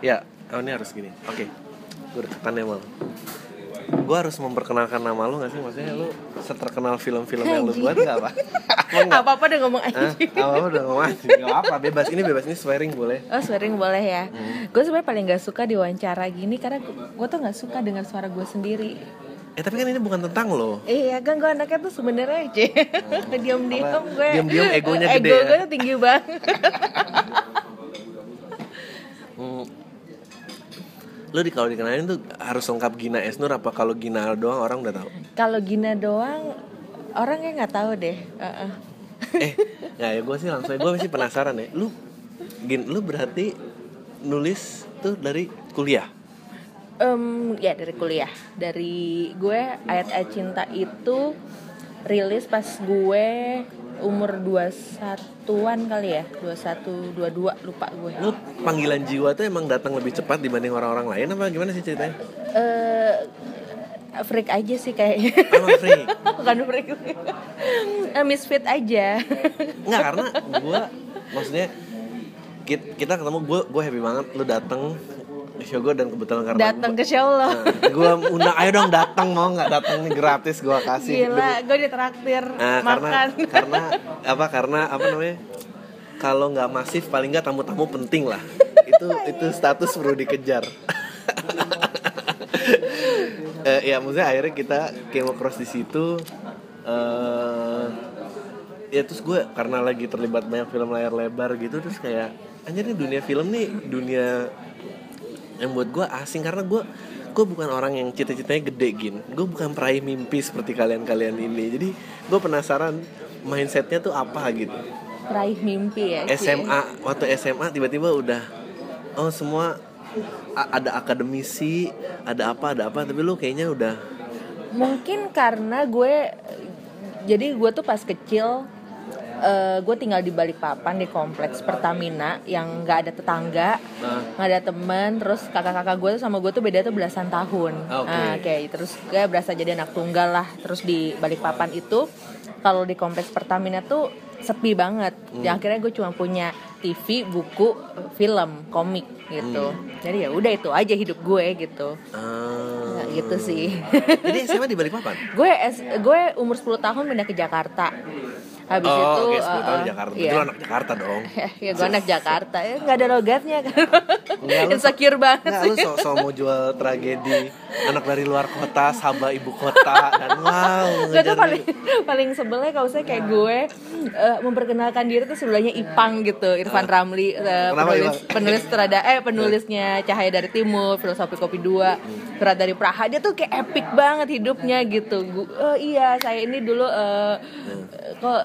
Ya, oh ini harus gini. Oke, gue deketan ya mal. Gue harus memperkenalkan nama lu gak sih? Maksudnya lu seterkenal film-film yang lu buat gak apa? Apa enggak? Apa apa udah ngomong Hah? anjing. Apa apa udah ngomong anjing? Gak apa, bebas. Ini bebas, ini swearing boleh. Oh swearing boleh ya. Hmm. Gue sebenarnya paling gak suka diwawancara gini karena gue tuh gak suka dengar suara gue sendiri. Eh tapi kan ini bukan tentang lo. Iya kan gue anaknya tuh sebenarnya aja diam-diam Apa? gue Diam-diam egonya ego gede ya? gue tuh tinggi banget Hmm. Lu di kalau dikenalin tuh harus lengkap Gina Esnur apa kalau Gina doang orang udah tahu? kalau Gina doang orang kayak nggak tahu deh Heeh. eh ya, ya gue sih langsung gue masih penasaran ya lu gin lu berarti nulis tuh dari kuliah Em, ya dari kuliah dari gue ayat-ayat cinta itu rilis pas gue umur 21-an kali ya. 21 22 lupa gue. Lu panggilan jiwa tuh emang datang lebih cepat dibanding orang-orang lain apa gimana sih ceritanya? Eh freak aja sih kayaknya. Emang free bukan freak. Eh, misfit aja. Nggak karena gue maksudnya kita, kita ketemu gue gue happy banget lu datang show gue dan kebetulan karena datang ke show lo. Gue undang ayo dong datang mau nggak datang nih gratis gue kasih. Gila gue ditraktir Nah, karena makan. karena apa karena apa namanya kalau nggak masif paling nggak tamu-tamu penting lah. Itu itu status perlu dikejar. Eh, ya maksudnya akhirnya kita came across di situ eh ya terus gue karena lagi terlibat banyak film layar lebar gitu terus kayak anjir nih dunia film nih dunia yang buat gue asing karena gue gue bukan orang yang cita-citanya gede gin. Gue bukan peraih mimpi seperti kalian-kalian ini. Jadi gue penasaran mindsetnya tuh apa gitu. Raih mimpi ya. SMA waktu SMA tiba-tiba udah oh semua ada akademisi ada apa ada apa tapi lu kayaknya udah mungkin karena gue jadi gue tuh pas kecil eh, gue tinggal di Balikpapan di kompleks Pertamina yang nggak ada tetangga nah, nggak ada temen. Terus kakak-kakak gue tuh sama gue tuh beda tuh belasan tahun. Oke. Nah, oke. terus gue berasa jadi anak tunggal lah. Terus di Balikpapan itu kalau di kompleks Pertamina tuh sepi banget. Hmm. ya akhirnya gue cuma punya TV buku film komik gitu. Hmm. jadi ya udah itu aja hidup gue gitu. Ah. Nah, gitu sih. Jadi SMA di Balikpapan? Gue gue umur 10 tahun pindah ke Jakarta habis oh itu oke 10 tahun uh, di Jakarta. iya. Betul anak Jakarta dong. Ya gue anak Jakarta. Ya nggak ada logatnya kan? Enggak, insecure banget Nggak, sih. lu so, so mau jual tragedi anak dari luar kota, Sabah ibu kota dan wow. Gue tuh paling paling sebelnya kalau saya kayak gue eh, memperkenalkan diri tuh sebelahnya Ipang gitu Irfan Ramli eh, Kenapa penulis Ipang? penulis terada eh penulisnya Cahaya dari Timur filosofi kopi dua Surat dari Praha. Dia tuh kayak epic banget hidupnya gitu. Gu- eh, iya saya ini dulu eh, kok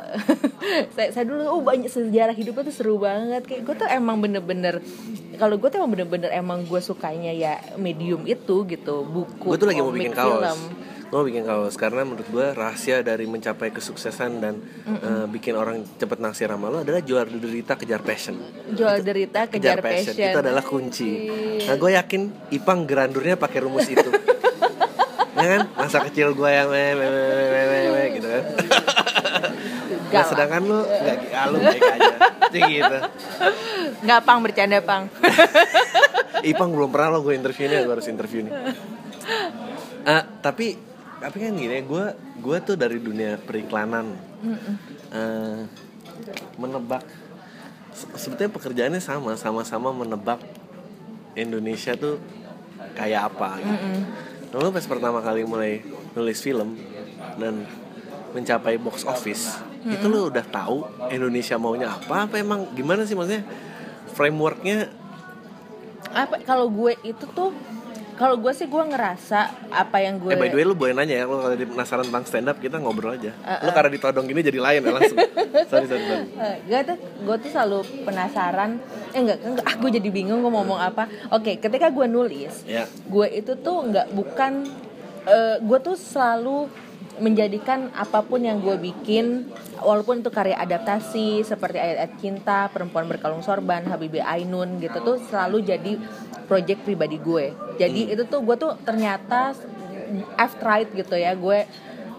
saya, saya dulu oh banyak sejarah hidupnya tuh seru banget kayak gue tuh emang bener-bener kalau gue tuh emang bener-bener emang gue sukanya ya medium itu gitu buku gue tuh lagi mau bikin kaos film. gue mau bikin kaos karena menurut gue rahasia dari mencapai kesuksesan dan eh, bikin orang cepet naksir sama lo adalah jual derita kejar passion jual derita kejar, passion. itu adalah kunci nah gue yakin Ipang gerandurnya pakai rumus itu ya kan masa kecil gue yang me, me, me, me, me, me, gitu kan nah, Galak. sedangkan lu nggak ah, lu baik aja. Gitu. Nggak pang bercanda pang. Ipang belum pernah lo gue interview ini gue harus interview nih. Ah, tapi tapi kan gini gue gue tuh dari dunia periklanan. Eh, menebak se- sebetulnya pekerjaannya sama sama-sama menebak Indonesia tuh kayak apa gitu. Nah, lu pas pertama kali mulai nulis film dan mencapai box office itu lu udah tahu Indonesia maunya apa? Apa emang gimana sih maksudnya? Frameworknya? Apa kalau gue itu tuh kalau gue sih gue ngerasa apa yang gue Eh by the way lu boleh nanya ya. Lu kalau di penasaran tentang stand up kita ngobrol aja. Uh, Lu karena ditodong gini jadi lain ya langsung. Sorry sorry sorry. Eh, gue tuh gue tuh selalu penasaran. Eh enggak enggak. Ah gue jadi bingung gue ngomong apa. Oke ketika gue nulis Ya. gue itu tuh nggak bukan eh, gue tuh selalu menjadikan apa pun yang gue bikin walaupun itu karya adaptasi seperti ayat-ayat cinta perempuan berkalung sorban Habibie Ainun gitu tuh selalu jadi project pribadi gue. Jadi itu tuh gue tuh ternyata I've tried gitu ya gue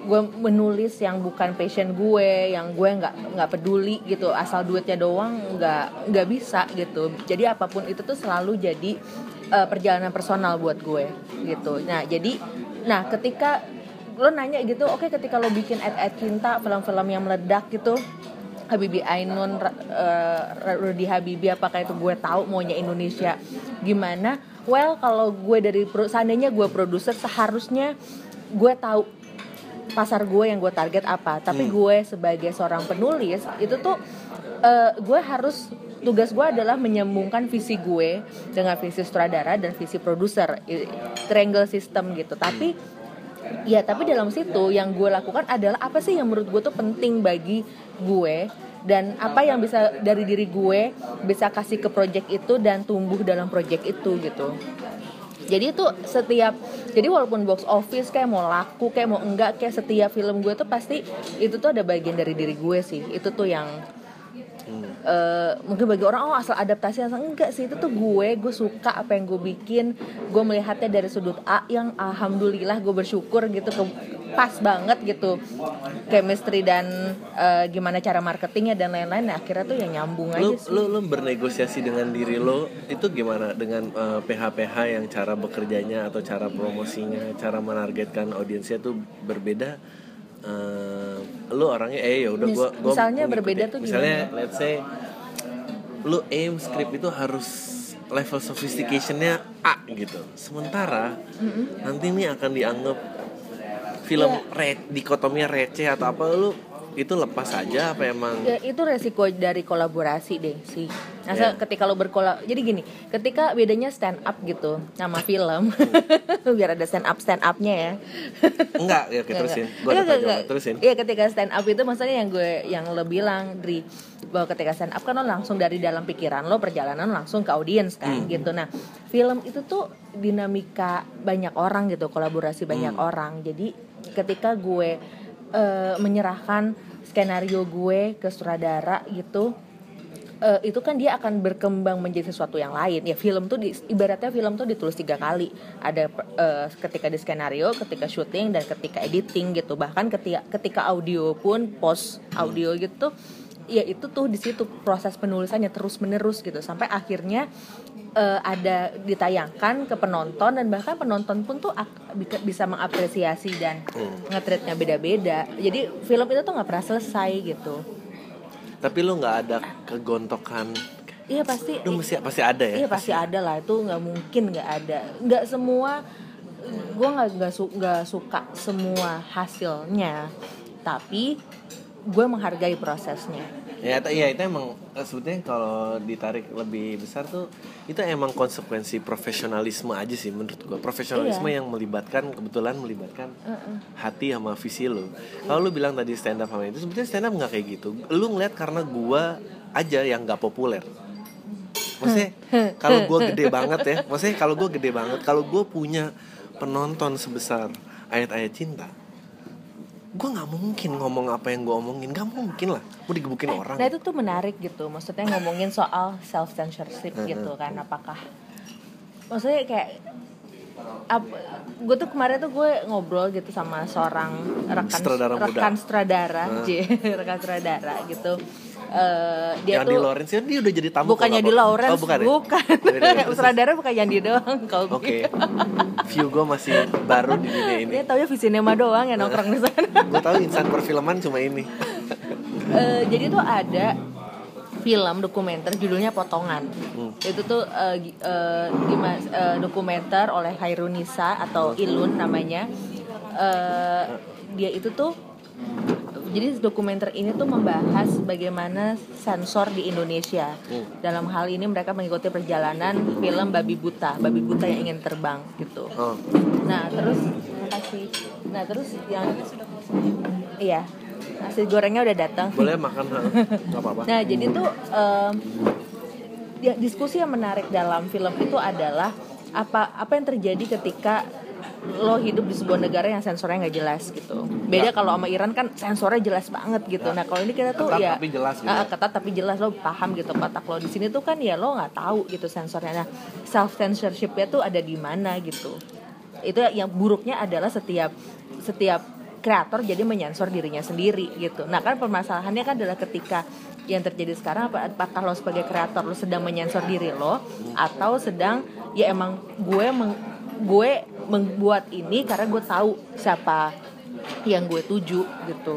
gue menulis yang bukan passion gue yang gue nggak nggak peduli gitu asal duitnya doang nggak nggak bisa gitu. Jadi apa pun itu tuh selalu jadi uh, perjalanan personal buat gue gitu. Nah jadi nah ketika lo nanya gitu oke okay, ketika lo bikin ad-ad cinta film-film yang meledak gitu Habibi Ainun, uh, Rudy Habibi, apakah itu gue tahu maunya Indonesia gimana? Well, kalau gue dari seandainya gue produser seharusnya gue tahu pasar gue yang gue target apa. Tapi hmm. gue sebagai seorang penulis itu tuh uh, gue harus tugas gue adalah menyambungkan visi gue dengan visi sutradara dan visi produser triangle system gitu. Tapi ya tapi dalam situ yang gue lakukan adalah apa sih yang menurut gue tuh penting bagi gue dan apa yang bisa dari diri gue bisa kasih ke project itu dan tumbuh dalam project itu gitu. Jadi itu setiap jadi walaupun box office kayak mau laku kayak mau enggak kayak setiap film gue tuh pasti itu tuh ada bagian dari diri gue sih. Itu tuh yang uh, mungkin bagi orang oh asal adaptasi asal enggak sih. Itu tuh gue gue suka apa yang gue bikin. Gue melihatnya dari sudut A yang alhamdulillah gue bersyukur gitu ke pas banget gitu. Chemistry dan uh, gimana cara marketingnya dan lain-lain. Nah, akhirnya tuh ya nyambung lu, aja sih. lu lu bernegosiasi dengan diri lo itu gimana? Dengan uh, eh, PH-PH yang cara bekerjanya atau cara promosinya cara menargetkan audiensnya tuh berbeda uh, lu orangnya eh ya udah gua, gua misalnya berbeda tuh misalnya gimana? let's say lu aim script itu harus level sophisticationnya A gitu sementara mm -hmm. nanti ini akan dianggap film yeah. re dikotominya receh atau apa lu itu lepas saja apa emang? Ya, itu resiko dari kolaborasi deh sih. Masa yeah. ketika lo berkolab jadi gini ketika bedanya stand up gitu nama film biar ada stand up stand upnya ya. Enggak ya kita terusin. gue enggak, enggak, terusin. iya ketika stand up itu maksudnya yang gue yang lo bilang dari bahwa ketika stand up kan lo langsung dari dalam pikiran lo perjalanan langsung ke audiens kan hmm. gitu. Nah film itu tuh dinamika banyak orang gitu kolaborasi banyak hmm. orang. Jadi ketika gue uh, menyerahkan skenario gue ke sutradara gitu uh, itu kan dia akan berkembang menjadi sesuatu yang lain. Ya film tuh di, ibaratnya film tuh ditulis tiga kali. Ada uh, ketika di skenario ketika syuting dan ketika editing gitu. Bahkan ketika ketika audio pun post audio gitu ya itu tuh di situ proses penulisannya terus menerus gitu. Sampai akhirnya uh, ada ditayangkan ke penonton dan bahkan penonton pun tuh bisa mengapresiasi dan hmm. ngetritnya beda-beda. Jadi film itu tuh nggak pernah selesai gitu. Tapi lo nggak ada kegontokan? Iya pasti lu mesti pasti ada ya? Iya pasti, pasti. ada lah. Itu nggak mungkin nggak ada. Nggak semua gue nggak nggak su, suka semua hasilnya. Tapi gue menghargai prosesnya. Ya iya itu emang eh, sebetulnya kalau ditarik lebih besar tuh itu emang konsekuensi profesionalisme aja sih menurut gue profesionalisme iya. yang melibatkan kebetulan melibatkan uh -uh. hati sama visi lo kalau lu bilang tadi stand up sama itu sebetulnya stand up nggak kayak gitu. Lu ngeliat karena gue aja yang nggak populer. Maksudnya kalau gue gede banget ya maksudnya kalau gue gede banget kalau gue punya penonton sebesar ayat-ayat cinta gue nggak mungkin ngomong apa yang gue omongin. Nggak mungkin lah. Mau digebukin eh, orang. nah itu tuh menarik gitu. Maksudnya ngomongin soal self censorship gitu kan. apakah maksudnya kayak gue tuh kemarin tuh gue ngobrol gitu sama seorang rekan stradara rekan stradara rekan stradara gitu uh, dia Yandi tuh Lawrence ya dia udah jadi tamu bukannya di Lawrence oh, bukan, ya? bukan. sutradara bukan Yandi doang kalau oke okay. view gue masih baru di dunia ini dia tau ya Visinema doang ya nongkrong di sana gue tau insan perfilman cuma ini uh, jadi tuh ada film dokumenter judulnya Potongan. Hmm. Itu tuh uh, uh, gimana uh, dokumenter oleh Hairunisa atau Ilun namanya. Uh, dia itu tuh jadi dokumenter ini tuh membahas bagaimana sensor di Indonesia. Hmm. Dalam hal ini mereka mengikuti perjalanan film Babi Buta, Babi Buta yang ingin terbang gitu. Oh. Nah, terus kasih. Nah, terus yang Iya. Nasi gorengnya udah datang. Boleh makan, nggak apa-apa. Nah, jadi tuh um, ya, diskusi yang menarik dalam film itu adalah apa apa yang terjadi ketika lo hidup di sebuah negara yang sensornya nggak jelas gitu. Beda kalau sama Iran kan sensornya jelas banget gitu. Nah kalau ini kita tuh ketat ya tapi jelas gitu. Uh, ketat tapi jelas lo paham gitu kotak lo di sini tuh kan ya lo nggak tahu gitu sensornya. Nah self censorshipnya tuh ada di mana gitu. Itu yang buruknya adalah setiap setiap kreator jadi menyensor dirinya sendiri gitu. Nah kan permasalahannya kan adalah ketika yang terjadi sekarang apa apakah lo sebagai kreator lo sedang menyensor diri lo atau sedang ya emang gue meng, gue membuat ini karena gue tahu siapa yang gue tuju gitu.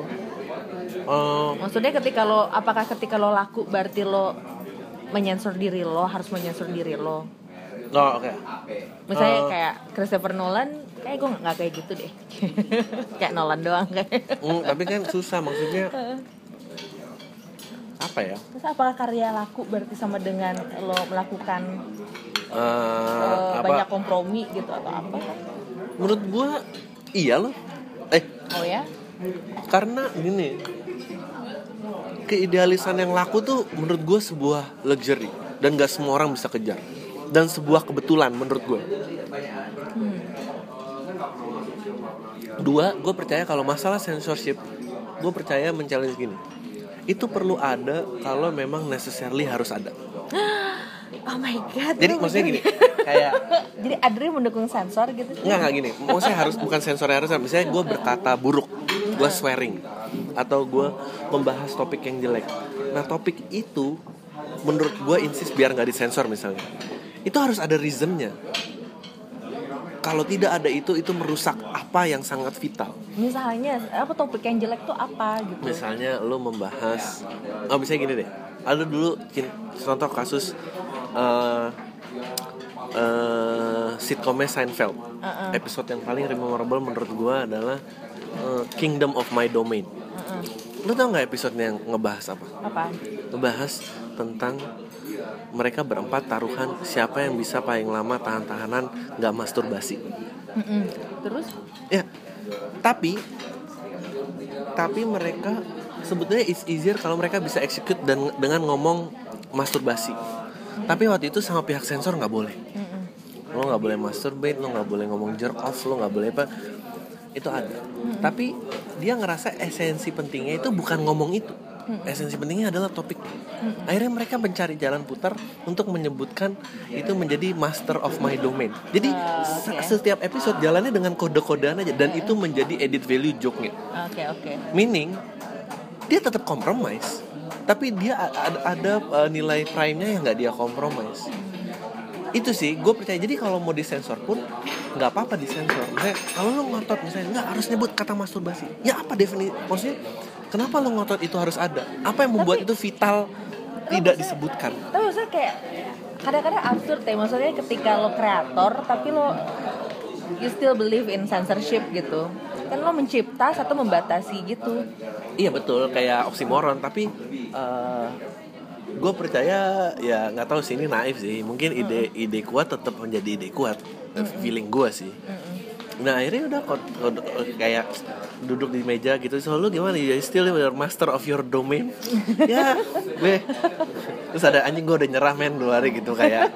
Oh, Maksudnya ketika lo apakah ketika lo laku berarti lo menyensor diri lo harus menyensor diri lo. oh, oke. Misalnya Eh. kayak Christopher Nolan kayak gue nggak kayak gitu deh. kayak Nolan doang kayak. Hmm, tapi kan susah maksudnya apa ya? Terus apakah karya laku berarti sama dengan lo melakukan eh, apa? banyak kompromi gitu atau apa? Menurut gua iya loh. Eh, Oh ya? karena gini keidealisan yang laku tuh menurut gue sebuah luxury dan gak semua orang bisa kejar dan sebuah kebetulan menurut gue dua gue percaya kalau masalah censorship gue percaya men-challenge gini itu perlu ada kalau memang necessarily harus ada Oh my god. jadi maksudnya gini kayak Jadi Adri mendukung sensor gitu? Enggak, enggak gini. Maksudnya harus bukan sensornya harus misalnya gue berkata buruk, gue swearing atau gue membahas topik yang jelek. Nah, topik itu menurut gue insist biar nggak disensor misalnya. Itu harus ada reasonnya. Kalau tidak ada itu itu merusak apa yang sangat vital. Misalnya apa topik yang jelek tuh apa gitu? Misalnya lo membahas oh misalnya gini deh. Ada dulu contoh kasus eh eh, sitkomnya Seinfeld. Uh-uh. Episode yang paling memorable menurut gue adalah eh, Kingdom of My Domain. Uh-uh. Lo tau nggak episodenya yang ngebahas apa? Apa? Ngebahas tentang mereka berempat taruhan siapa yang bisa paling lama tahan-tahanan nggak masturbasi. Mm-mm. Terus? Ya, tapi tapi mereka sebetulnya it's easier kalau mereka bisa execute dan dengan ngomong masturbasi. Tapi waktu itu sama pihak sensor nggak boleh. Mm-mm. Lo nggak boleh masturbate, lo nggak boleh ngomong jerk off, lo nggak boleh apa. Itu ada. Tapi dia ngerasa esensi pentingnya itu bukan ngomong itu. Esensi pentingnya adalah topik. Akhirnya mereka mencari jalan putar untuk menyebutkan itu menjadi master of my domain. Jadi Ah, se- oke. setiap episode jalannya dengan kode-kodean aja dan itu menjadi edit value joke-nya. Oke oke. Meaning dia tetap compromise, tapi dia ada, ada uh, nilai prime-nya yang nggak dia compromise. Itu sih, gue percaya. Jadi kalau mau disensor pun nggak apa-apa disensor. Misalnya kalau lo ngotot misalnya nggak harus nyebut kata masturbasi. Ya apa definisi? Maksudnya kenapa lo ngotot itu harus ada? Apa yang membuat Tapi- itu vital tidak disebutkan? Tapi maksudnya kayak kadang-kadang absurd ya maksudnya ketika lo kreator tapi lo you still believe in censorship gitu kan lo mencipta satu membatasi gitu Iya betul kayak oksimoron tapi gue percaya ya nggak tahu sih ini naif sih. Mungkin ide ide kuat tetap menjadi ide kuat. Feeling gue sih. Nah akhirnya udah kayak duduk di meja gitu. So lu gimana? Ya still your master of your domain? Ya gue. Terus ada anjing gue udah nyerah men dua hari gitu kayak.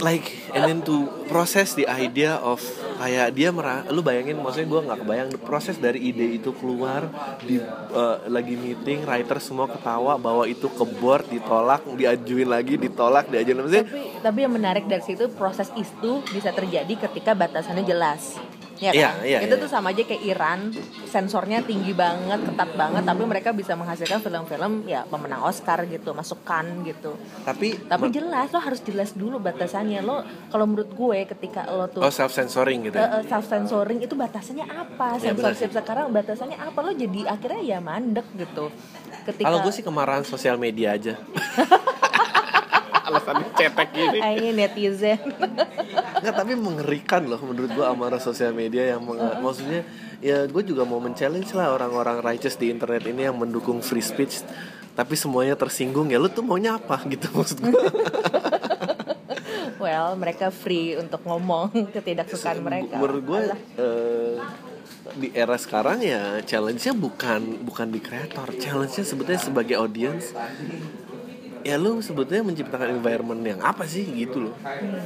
Like and then to process the idea of kayak dia merah lu bayangin maksudnya gue nggak kebayang proses dari ide itu keluar di eh, lagi meeting writer semua ketawa bawa itu ke board ditolak diajuin lagi ditolak diajuin maksudnya tapi tapi yang menarik dari situ proses itu bisa terjadi ketika batasannya jelas ya kan? Iya, iya, itu iya. tuh sama aja kayak Iran sensornya tinggi banget ketat banget tapi mereka bisa menghasilkan film-film ya pemenang Oscar gitu masukkan gitu. Tapi tapi jelas lo harus jelas dulu batasannya. Lo kalau menurut gue ketika lo tuh oh self censoring gitu ya? self sensoring itu batasannya apa? Ya, benar censorship sekarang batasannya apa? Lo jadi akhirnya ya mandek gitu. Ketika kalau gue sih kemarahan sosial media aja alasannya cetek gini. Ini netizen. Nggak, tapi mengerikan loh menurut gua amarah sosial media yang meng- maksudnya ya gue juga mau men-challenge lah orang-orang righteous di internet ini yang mendukung free speech tapi semuanya tersinggung ya lu tuh maunya apa gitu maksud gua? Well mereka free untuk ngomong ketidaksukaan mereka. menurut gue Alah. eh, di era sekarang ya challenge-nya bukan bukan di kreator challenge-nya sebetulnya sebagai audience ya lu sebetulnya menciptakan environment yang apa sih? Gitu loh. Hmm,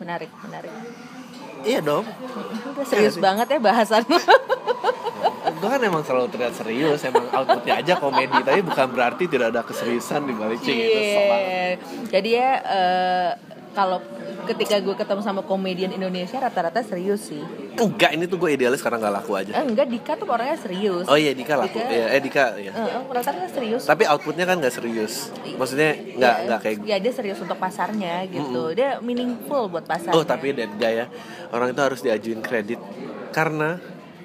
menarik menarik. Iya dong. Udah serius sih? banget ya bahasan gue kan emang selalu terlihat serius emang outputnya aja komedi tapi bukan berarti tidak ada keseriusan di balik cing itu Iya. jadi ya eh, kalau ketika gue ketemu sama komedian Indonesia rata-rata serius sih. Enggak ini tuh gue idealis karena nggak laku aja. Eh, enggak Dika tuh orangnya serius. Oh iya Dika laku. Dika- Iya, eh Dika ya eh, rata-rata serius. Tapi outputnya kan nggak serius. Maksudnya nggak Ya, nggak kayak ya dia serius untuk pasarnya gitu. Dia meaningful buat pasarnya. Oh tapi that guy ya. Orang itu harus diajuin kredit karena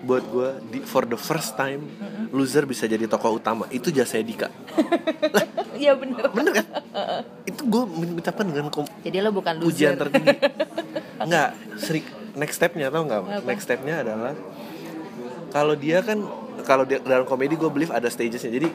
buat gue di for the first time loser bisa jadi tokoh utama. Itu jasa Dika. Iya bener. Bener kan? Itu gue mengucapkan dengan kom- jadi lo bukan ujian loser tertinggi. Nggak seri next stepnya tau nggak? Next stepnya adalah kalau dia kan kalau dalam komedi gue believe ada stagesnya. Jadi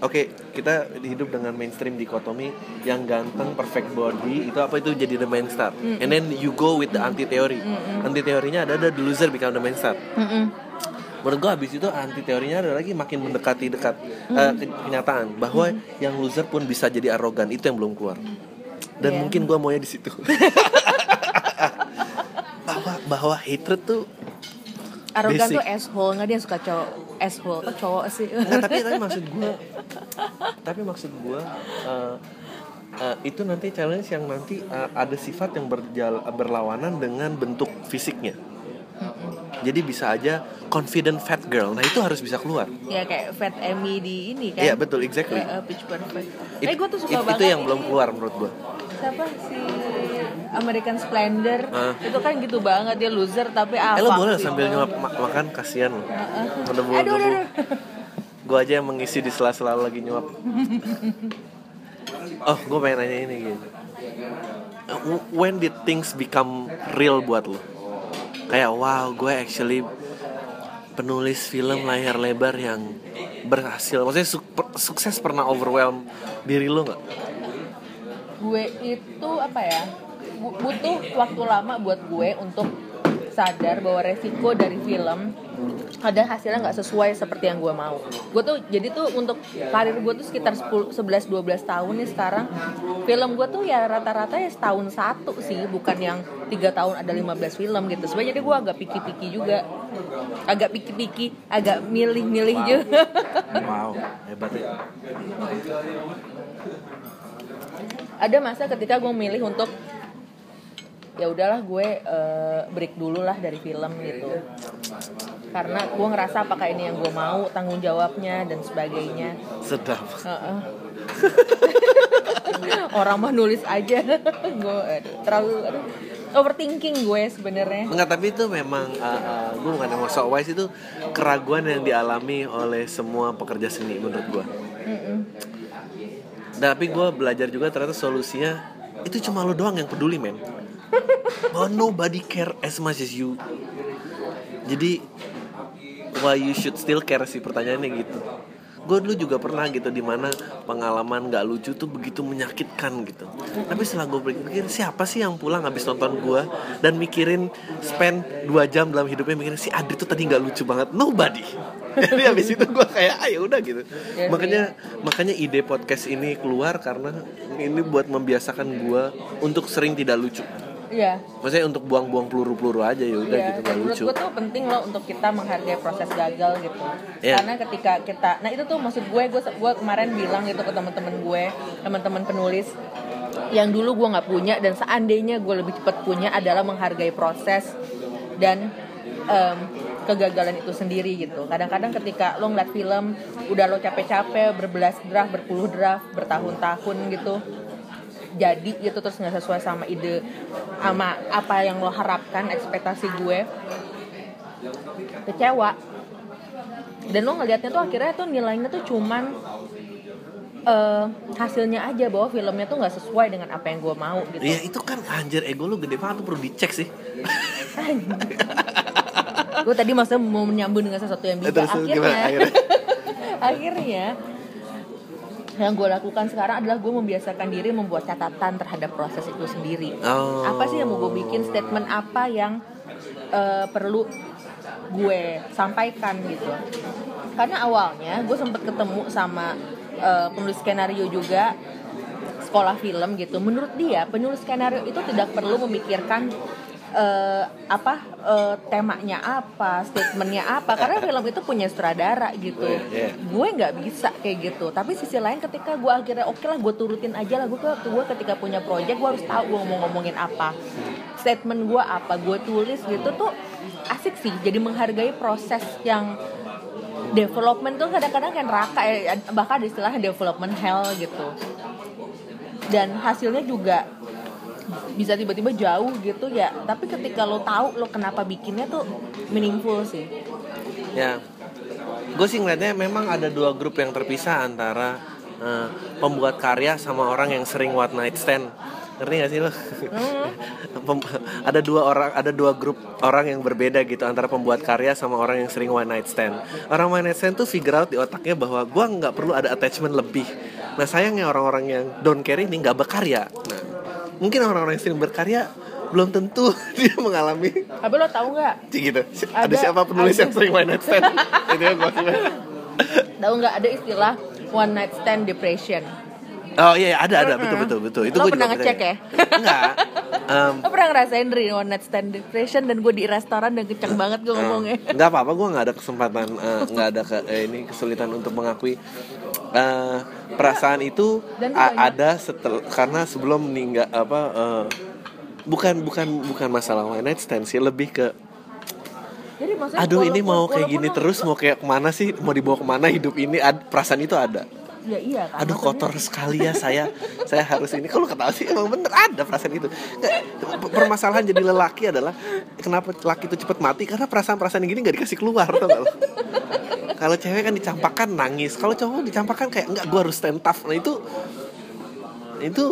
oke kita hidup dengan mainstream dikotomi yang ganteng perfect body itu apa itu? Jadi the main star. And then you go with the anti teori anti teorinya ada ada the loser become the main star. Mm-mm. menurut gue habis itu anti teorinya ada lagi makin mendekati dekat eh, ke- kenyataan bahwa yang loser pun bisa jadi arogan itu yang belum keluar. Dan Iya. mungkin gue maunya di situ. Bahwa bahwa hatred tuh arogan Basic. tuh asshole nggak dia suka cowok asshole. Cowok sih? Nggak, tapi tapi maksud gue tapi maksud gue eh, eh, itu nanti challenge yang nanti eh, ada sifat yang berjal berlawanan dengan bentuk fisiknya. Jadi bisa aja confident fat girl. Nah itu harus bisa keluar. Ya kayak Fat Emmy di ini kan? Iya betul exactly. Eh, eh, Pitch Perfect. It- eh gue tuh suka it- banget itu yang ini. belum keluar menurut gue siapa? Si American Splendor. Ah. itu kan gitu banget dia loser tapi eh apa lo boleh gitu. sambil nyuap ma- makan kasihan lo. Udah aduh, aduh, aduh. gue aja yang mengisi di sela-sela lagi nyuap. Oh gue pengen nanya ini gitu Uh, when did things become real buat lo? Kayak wow gue actually penulis film layar lebar yang berhasil. Maksudnya su- sukses pernah overwhelm diri lo nggak? Gue itu apa ya butuh waktu lama buat gue untuk sadar bahwa resiko dari film ada hasilnya nggak sesuai seperti yang gue mau. Gue tuh jadi tuh untuk karir gue tuh sekitar 10, 11 12 tahun nih sekarang film gue tuh ya rata-rata ya setahun satu sih bukan yang tiga tahun ada 15 film gitu. Sebenarnya jadi gue agak piki-piki juga agak piki-piki agak milih-milih juga. Wow hebat. Ya ada masa ketika gue milih untuk ya udahlah gue eh, break dulu lah dari film gitu karena gue ngerasa apakah ini yang gue mau tanggung jawabnya dan sebagainya sedap Heeh. orang mah nulis aja gue aduh, terlalu aduh, overthinking gue sebenarnya Enggak, tapi itu memang uh, uh, gue bukan yang sok wise itu keraguan yang dialami oleh semua pekerja seni menurut gue. Mm-mm. Tapi gue belajar juga ternyata solusinya itu cuma lo doang yang peduli men. Bahwa nobody care as much as you. Jadi why you should still care sih pertanyaannya gitu. Gue dulu juga pernah gitu di mana pengalaman gak lucu tuh begitu menyakitkan gitu. Tapi setelah gue pikir siapa sih yang pulang habis nonton gue dan mikirin spend 2 jam dalam hidupnya mikirin si Adri tuh tadi nggak lucu banget. Nobody. Jadi habis itu gue kayak ayo udah gitu. Ya, makanya makanya ide podcast ini keluar karena ini buat membiasakan gue untuk sering tidak lucu. Iya Maksudnya untuk buang-buang peluru-peluru aja ya udah Iya, gitu dan nggak menurut lucu. gue tuh penting loh untuk kita menghargai proses gagal gitu. Iya. Karena ketika kita, nah itu tuh maksud gue, gue gue kemarin bilang gitu ke teman-teman gue, teman-teman penulis yang dulu gue nggak punya dan seandainya gue lebih cepat punya adalah menghargai proses dan em, kegagalan itu sendiri gitu. Kadang-kadang ketika lo ngeliat film, udah lo capek-capek, berbelas draft, berpuluh draft, bertahun-tahun gitu, jadi gitu terus nggak sesuai sama ide sama apa yang lo harapkan ekspektasi gue. Kecewa. Dan lo ngelihatnya tuh akhirnya tuh nilainya tuh cuman eh, hasilnya aja bahwa filmnya tuh nggak sesuai dengan apa yang gue mau gitu. Iya itu kan anjir ego lu gede banget lu perlu dicek sih. gue tadi maksudnya mau menyambung dengan sesuatu yang bisa Terus akhirnya gimana akhirnya? akhirnya yang gue lakukan sekarang adalah gue membiasakan diri membuat catatan terhadap proses itu sendiri. Oh. apa sih yang mau gue bikin statement apa yang eh, perlu gue sampaikan gitu. Karena awalnya gue sempet ketemu sama eh, penulis skenario juga sekolah film gitu. Menurut dia penulis skenario itu tidak perlu memikirkan eh, apa eh, temanya apa, statementnya apa. Karena film itu punya sutradara gitu. Iya. Gue nggak bisa kayak gitu. Tapi sisi lain ketika gue akhirnya oke lah gue turutin aja lah gue ke gue ketika punya project gue harus tahu gue mau ngomongin apa, statement gue apa, gue tulis gitu tuh asik sih. Jadi menghargai proses yang development tuh kadang-kadang kan neraka ya bahkan ada istilah development hell gitu dan hasilnya juga bisa tiba-tiba jauh gitu ya. Tapi ketika lo tahu lo kenapa bikinnya tuh meaningful sih. Ya gue sih ngeliatnya memang ada dua grup yang terpisah antara eh, pembuat karya sama orang yang sering one night stand. Ngerti gak sih lo? Pem- ada dua orang ada dua grup orang yang berbeda gitu antara pembuat karya sama orang yang sering one night stand. Orang one night stand tuh figure out di otaknya bahwa gue nggak perlu ada attachment lebih. Nah sayangnya orang-orang yang don't care ini nggak berkarya. Nah mungkin orang-orang yang sering berkarya belum tentu dia mengalami. Tapi lo tahu nggak? Cik gitu. Ada, Ada- siapa penulis ada. yang sering one night stand itu kira. tahu nggak? Ada istilah one night stand depression oh iya iya, ada. Ada betul betul betul. Itu Lo pernah ngecek ya? enggak. Em, lo pernah ngerasain dari one night stand depression dan gue di restoran dan kenceng banget gue ngomongnya? nggak apa-apa gue nggak ada kesempatan eh, nggak ada ke, eh, ini kesulitan untuk mengakui. Eh, perasaan itu Dan ada setel karena sebelum meninggal apa eh, bukan bukan bukan masalah one night stand sih lebih ke jadi maksudnya aduh ini mau kayak gini terus mau kayak ke mana sih mau dibawa ke mana hidup ini? Ad, perasaan itu ada ya iya kan aduh maksudnya- kotor sekali ya saya. Saya harus ini. Kalau ketahui sih emang bener ada perasaan itu. Permasalahan jadi lelaki adalah kenapa laki itu cepat mati? Karena perasaan-perasaan yang gini nggak dikasih keluar tau gak lo? kalau cewek kan dicampakkan nangis. Kalau cowok dicampakkan kayak enggak gue harus stand tough nah itu itu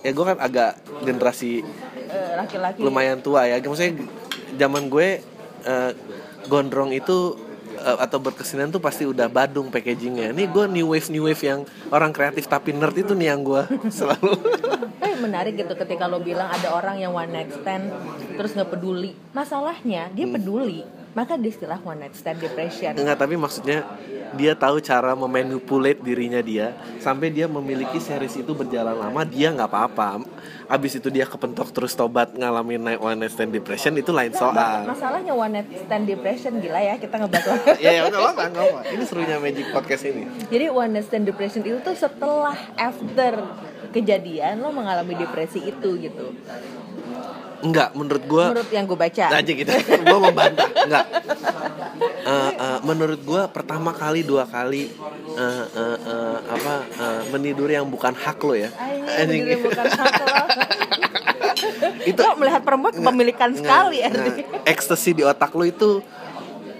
ya gue kan agak generasi Eh, laki-laki. lumayan tua ya. Maksudnya zaman gue eh, gondrong itu eh, atau berkesenian tuh pasti udah badung packagingnya. Ini gue new wave new wave yang orang kreatif tapi nerd itu nih yang gue selalu. Eh menarik gitu ketika lo bilang ada orang yang one night stand terus nggak peduli. Masalahnya dia peduli, maka dia istilah one night stand depression. Enggak, tapi maksudnya dia tahu cara memanipulate dirinya dia sampai dia memiliki series itu berjalan lama dia nggak apa-apa. Abis itu dia kepentok terus tobat ngalamin night one night stand depression itu lain Nah, soal. masalahnya one night stand depression gila ya kita ngebahas ya ya udah apa nggak apa. Ini serunya Magic Podcast ini. Jadi one night stand depression itu tuh setelah after kejadian lo mengalami depresi itu gitu. Enggak, menurut gue Menurut yang gue baca. aja gitu. Gue membantah enggak. Eh, eh, menurut gue pertama kali dua kali eh, eh, eh, apa eh, menidur yang bukan hak lo ya. Anjing, Anjing. bukan hak lo. Itu- lo melihat perempuan kepemilikan Nggak, sekali nggak. ekstasi di otak lo itu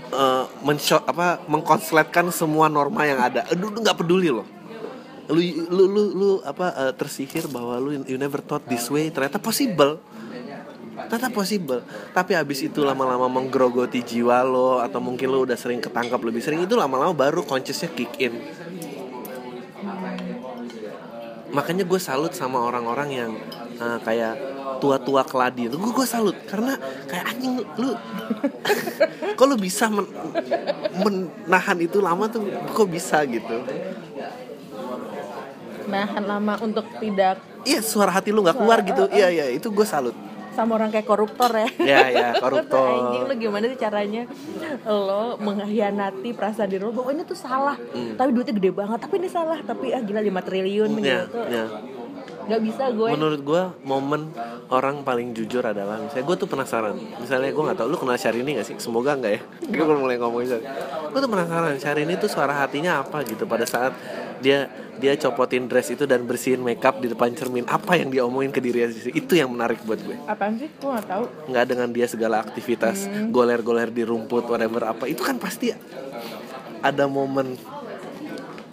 eh, menshot apa mengkonsletkan semua norma yang ada. Aduh nggak peduli lo. Lu lu lu, lu apa eh, tersihir bahwa lu you never thought this way. Ternyata possible ternyata possible. Tapi abis itu lama-lama menggerogoti jiwa lo atau mungkin lo udah sering ketangkap lebih sering itu lama-lama baru consciousnya kick in. Makanya gue salut sama orang-orang yang eh, kayak tua-tua keladi itu. Gue gue salut karena kayak anjing lu kok lu bisa men- menahan itu lama tuh kok bisa gitu. Menahan lama untuk tidak iya suara hati lu nggak keluar gitu. Iya iya itu gue salut sama orang kayak koruptor ya. ya ya koruptor Anjing lu gimana sih caranya? Lo mengkhianati perasaan diri lo. Bahwa ini tuh salah. Tapi duitnya gede banget. Tapi ini salah. Tapi ah gila 5 triliun ya, gitu. ya. nggak bisa gue. Menurut gue momen orang paling jujur adalah misalnya gue tuh penasaran. Misalnya gue nggak tahu lu kenal Syahrini gak sih? Semoga enggak ya. Gue mulai ngomongin gue tuh penasaran Syahrini tuh suara hatinya apa gitu pada saat dia dia copotin dress itu dan bersihin makeup di depan cermin. Apa yang dia omongin ke dirinya sendiri itu yang menarik buat gue. Apaan sih? Gue nggak tahu. Nggak dengan dia segala aktivitas goler-goler di rumput whatever apa. Itu kan pasti ada momen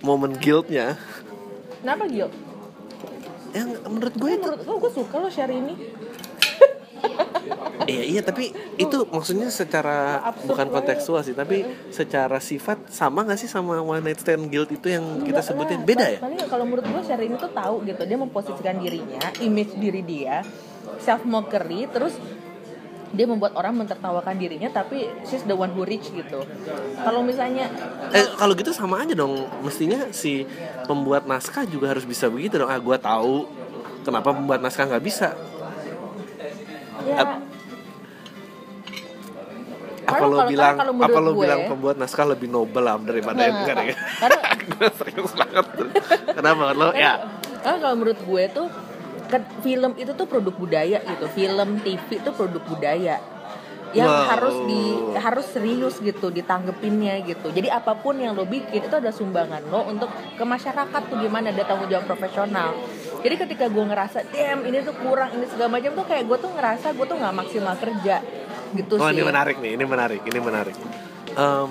momen guiltnya. Kenapa Gil? yang menurut gue itu menurut lo gue suka lo share ini Iya iya tapi itu maksudnya secara Absurd bukan kontekstual sih tapi secara sifat sama nggak sih sama one night stand guilt itu yang kita Enggak. sebutin? Lah. beda ya? Paling kalau menurut gue ini tuh tahu gitu dia memposisikan dirinya image diri dia self mockery terus dia membuat orang mentertawakan dirinya tapi she's the one who rich gitu. Kalau misalnya Eh kalau gitu sama aja dong. Mestinya si pembuat naskah juga harus bisa begitu dong. Ah gue tahu kenapa pembuat naskah nggak bisa ya Ap- apa Kalau- lo kalau- bilang kalau apa lo gue- bilang pembuat naskah lebih nobel lah daripada Nggak, Edgar nggak, ya karena gue serius banget kenapa lo ya Karena kalau menurut gue tuh kan film itu tuh produk budaya gitu. Film TV itu produk budaya yang Wow. harus di harus serius gitu ditanggepinnya gitu. Jadi apa pun yang lo bikin itu ada sumbangan lo untuk ke masyarakat tuh gimana ada tanggung jawab profesional. Jadi ketika gue ngerasa, damn ini tuh kurang ini segala macam tuh kayak gue tuh ngerasa gue tuh nggak maksimal kerja gitu oh sih. ini menarik nih ini menarik ini menarik. Em,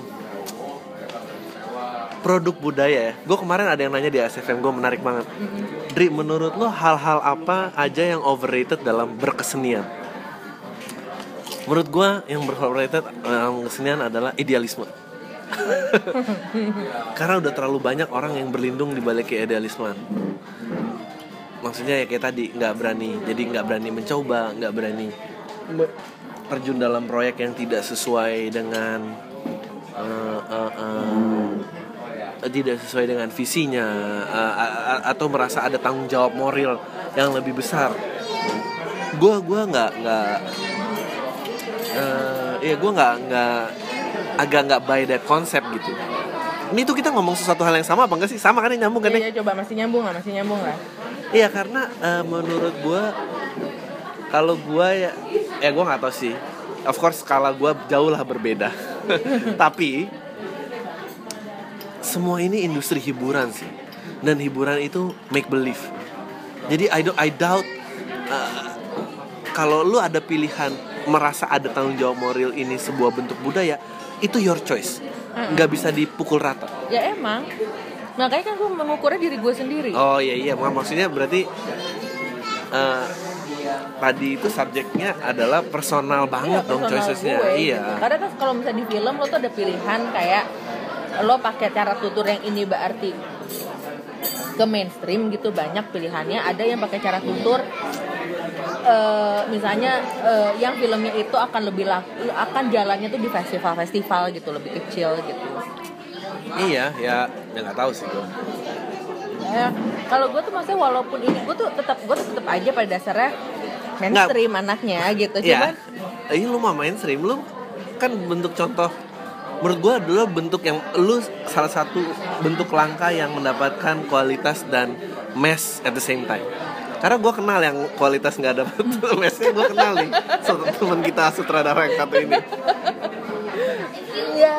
produk budaya ya. Gue kemarin ada yang nanya di SFM gue menarik banget. Dri menurut lo hal-hal apa aja yang overrated dalam berkesenian? Menurut gue yang overrated dalam kesenian adalah idealisme. Karena udah terlalu banyak orang yang berlindung di balik idealisme maksudnya ya kayak tadi nggak berani jadi nggak berani mencoba nggak berani terjun dalam proyek yang tidak sesuai dengan eh, eh, eh, tidak sesuai dengan visinya a- a- atau merasa ada tanggung jawab moral yang lebih besar. Gue gua nggak nggak eh ya gue nggak nggak agak nggak buy that konsep gitu ini tuh kita ngomong sesuatu hal yang sama apa enggak sih sama kan ini nyambung kan ya Iya, iya, coba masih nyambung lah, masih nyambung lah. Iya karena eh, menurut gue kalau gue ya ya gue nggak tahu sih. Of course skala gue jauh lah berbeda. Tapi semua ini industri hiburan sih. Dan hiburan itu make believe. Jadi I don't I doubt eh, kalau lu ada pilihan merasa ada tanggung jawab moral ini sebuah bentuk budaya itu your choice. Nggak bisa dipukul rata. Ya emang. Makanya kan gue mengukurnya diri gue sendiri. Oh iya iya, mak- maksudnya berarti eh, tadi itu subjeknya adalah personal banget dong personal choicesnya. gue, Iya. gitu. Karena kan kalau misalnya di film lo tuh ada pilihan kayak lo pakai cara tutur yang ini berarti ke mainstream gitu banyak pilihannya. Ada yang pakai cara tutur eh, misalnya eh, yang filmnya itu akan lebih laku, akan jalannya tuh di festival-festival gitu lebih kecil gitu. Iya, ya ya nggak tahu sih gue. Ya, kalau gue tuh maksudnya walaupun ini gue tuh tetap gue tuh tetap aja pada dasarnya mainstream anaknya gitu. Cuman Iya. Ini lu mau mainstream lu kan bentuk contoh menurut gue adalah bentuk yang lu salah satu bentuk langka yang mendapatkan kualitas dan mass at the same time karena gue kenal yang kualitas nggak dapet massnya gue kenal nih teman kita sutradara yang satu ini Iya.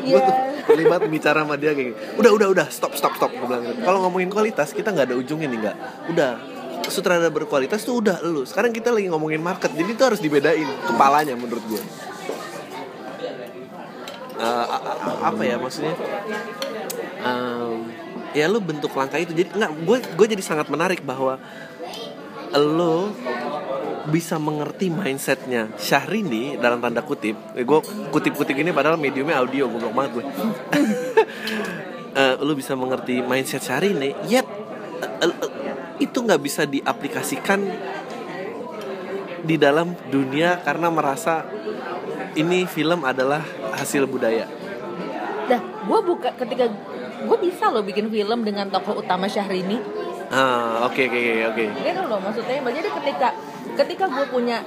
gue Iya. tuh terlibat bicara sama dia kayak gini udah udah udah stop stop stop gue bilang gitu. kalau ngomongin kualitas kita nggak ada ujungnya nih nggak udah sutradara berkualitas tuh udah lu sekarang kita lagi ngomongin market jadi itu harus dibedain kepalanya menurut gue a- apa ya maksudnya Em, ya lu bentuk langkah itu. Jadi nggak gue gue jadi sangat menarik bahwa lo bisa mengerti mindsetnya. Syahrini dalam tanda kutip eh, gue kutip-kutip ini padahal mediumnya audio goblok banget gue Eh, lo bisa mengerti mindset Syahrini yet eh, eh, itu nggak bisa diaplikasikan di dalam dunia karena merasa ini film adalah hasil budaya. Dah, gue buka ketika gue bisa loh bikin film dengan tokoh utama Syahrini. ah oke oke oke oke Gitu loh maksudnya. Jadi ketika ketika gue punya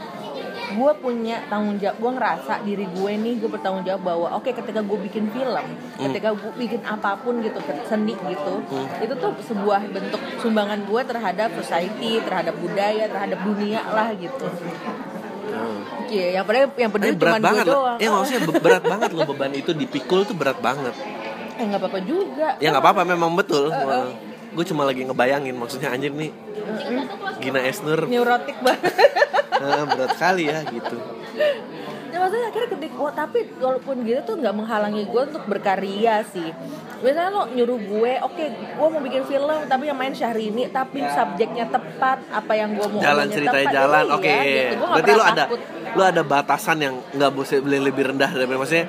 gue punya tanggung jawab gue ngerasa diri gue nih gue bertanggung jawab bahwa oke ketika gue bikin film ketika gue bikin apa pun gitu seni gitu itu tuh sebuah bentuk sumbangan gue terhadap society terhadap budaya terhadap dunia lah gitu Hmm. Iya, yang padahal yang peduli berat cuma gue banget loh. doang. Ya maksudnya be- berat banget loh beban itu dipikul tuh berat banget. Eh nggak apa-apa juga. Ya nggak apa-apa memang betul. Gue cuma lagi ngebayangin maksudnya anjir nih Gina Esner Neurotik banget. ah, berat kali ya gitu. ya maksudnya akhirnya ketika wah, tapi walaupun gitu tuh nggak menghalangi gue untuk berkarya sih biasanya lo nyuruh gue oke gue mau bikin film tapi yang main Syahrini tapi subjeknya tepat apa yang gue mau Jalan ceritanya tepat, jalan. iya, Oke. gitu. Gua nggak Berarti pernah ada takut. lu ada batasan yang nggak boleh lebih rendah dari maksudnya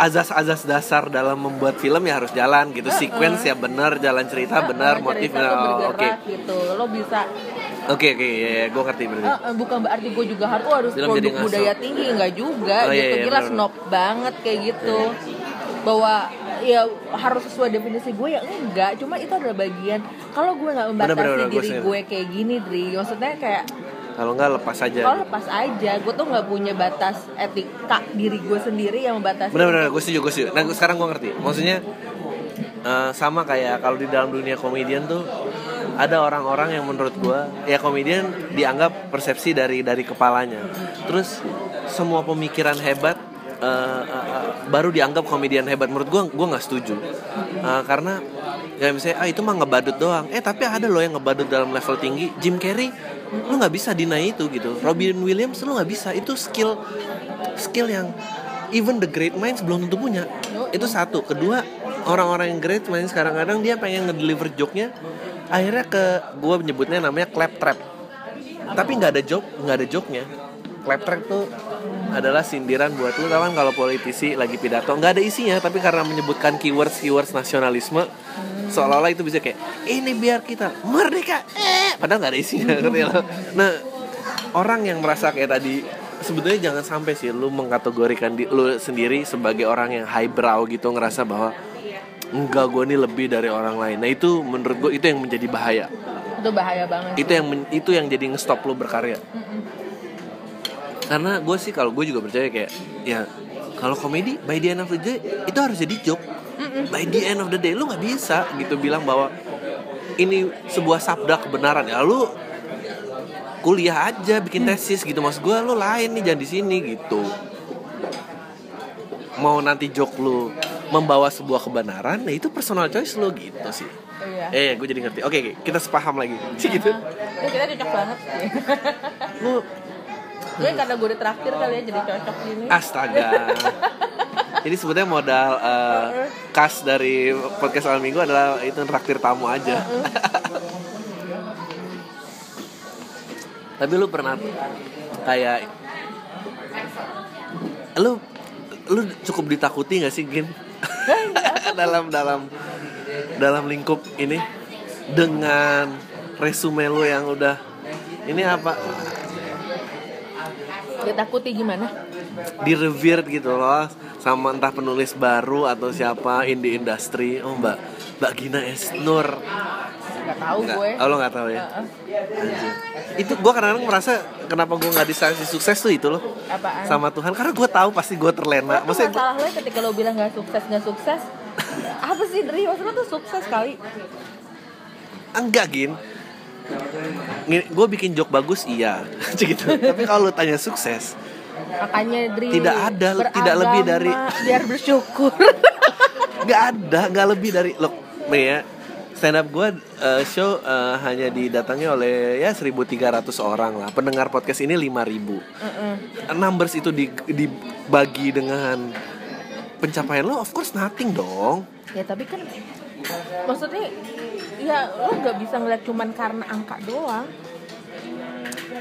azas-azas dasar dalam membuat film ya harus jalan gitu. Sequence ya benar, jalan cerita benar, motif tuh benar. Oh, Oke. bergerak gitu lo bisa Oke oke ya, gue ngerti berarti. Eh, bukan berarti gue juga harus oh, harus Film produk budaya tinggi nggak juga Oh, iya, gitu iya, gila snob banget kayak gitu bahwa ya harus sesuai definisi gue ya enggak cuma itu adalah bagian kalau gue nggak membatasi benar, gue diri setuju. gue kayak gini Dri maksudnya kayak kalau nggak lepas aja. Kalau lepas aja. Gue tuh nggak punya batas etika diri gue sendiri yang membatasi. Benar-benar gue setuju gue setuju. Nah sekarang gue ngerti. Maksudnya eh, sama kayak kalau di dalam dunia komedian tuh ada orang-orang yang menurut gue ya komedian dianggap persepsi dari dari kepalanya. Terus semua pemikiran hebat eh, eh, eh, baru dianggap komedian hebat. Menurut gue gue nggak setuju. Eh, karena ya misalnya ah itu mah ngebadut doang. Eh tapi ada loh yang ngebadut dalam level tinggi. Jim Carrey lu nggak bisa deny itu gitu. Robin Williams lu nggak bisa. Itu skill skill yang even the great minds belum tentu punya. Itu satu. Kedua orang-orang yang great minds sekarang kadang dia pengen ngedeliver joke-nya. Akhirnya ke gue menyebutnya namanya clap trap tapi nggak ada joke nggak ada joke-nya. Clap trap tuh adalah sindiran buat lu kan? Kalau politisi lagi pidato nggak ada isinya tapi karena menyebutkan keywords keywords nasionalisme seolah-olah itu bisa kayak ini biar kita merdeka. Eh padahal nggak ada isinya lo? nah orang yang merasa kayak tadi sebetulnya jangan sampai sih lu mengkategorikan di, lu sendiri sebagai orang yang highbrow gitu ngerasa bahwa enggak gue ini lebih dari orang lain. Nah itu menurut gue itu yang menjadi bahaya. Itu bahaya banget itu yang men- itu yang jadi nge-stop lu berkarya karena gue sih kalau gue juga percaya kayak ya kalau komedi by the end of the day itu harus jadi joke. By the end of the day lu nggak bisa gitu bilang bahwa ini sebuah sabda kebenaran. Ya lu kuliah aja bikin tesis gitu. Maksud gue lu lain nih jangan di sini gitu. Mau nanti joke lu membawa sebuah kebenaran nah itu personal choice lu gitu sih. Iya. Eh gue jadi ngerti. Oke oke, kita sepaham lagi. Sih gitu. Itu kita cocok banget sih. Lu gue karena gue udah traktir kali ya jadi cocok gini Astaga. Jadi sebetulnya modal eh, kas dari podcast awal minggu adalah itu traktir tamu aja. Tapi lu pernah kayak lu lu cukup ditakuti gak sih Gin? dalam dalam dalam lingkup ini dengan resume lu yang udah ini apa Dia takuti gimana? di revere gitu loh sama entah penulis baru atau siapa in the industry. Oh mbak mbak Gina Esnur Gak tahu nggak. gue. Oh, lo nggak tahu ya? Heeh. Anjir. itu gue kadang-kadang merasa kenapa gue nggak disangsi sukses tuh itu loh Apaan? sama Tuhan. Karena gue tahu pasti gue terlena. Maksudnya maksudnya masalah lo ketika lo bilang gak sukses gak sukses apa sih? Dri maksud lo tuh sukses kali. Enggak gin gue bikin joke bagus iya. Gitu. Tapi kalau lu tanya sukses makanya Dri Tidak ada, tidak lebih dari- beragama, biar bersyukur. Nggak ada nggak lebih dari lo nih ya. Stand up gue uh, show uh, hanya didatangi oleh ya 1.300 orang lah. Pendengar podcast ini 5.000 Heeh. numbers itu di- dibagi dengan pencapaian lo of course nothing dong. Ya tapi kan maksudnya ya lo nggak bisa ngeliat cuman karena angka doang.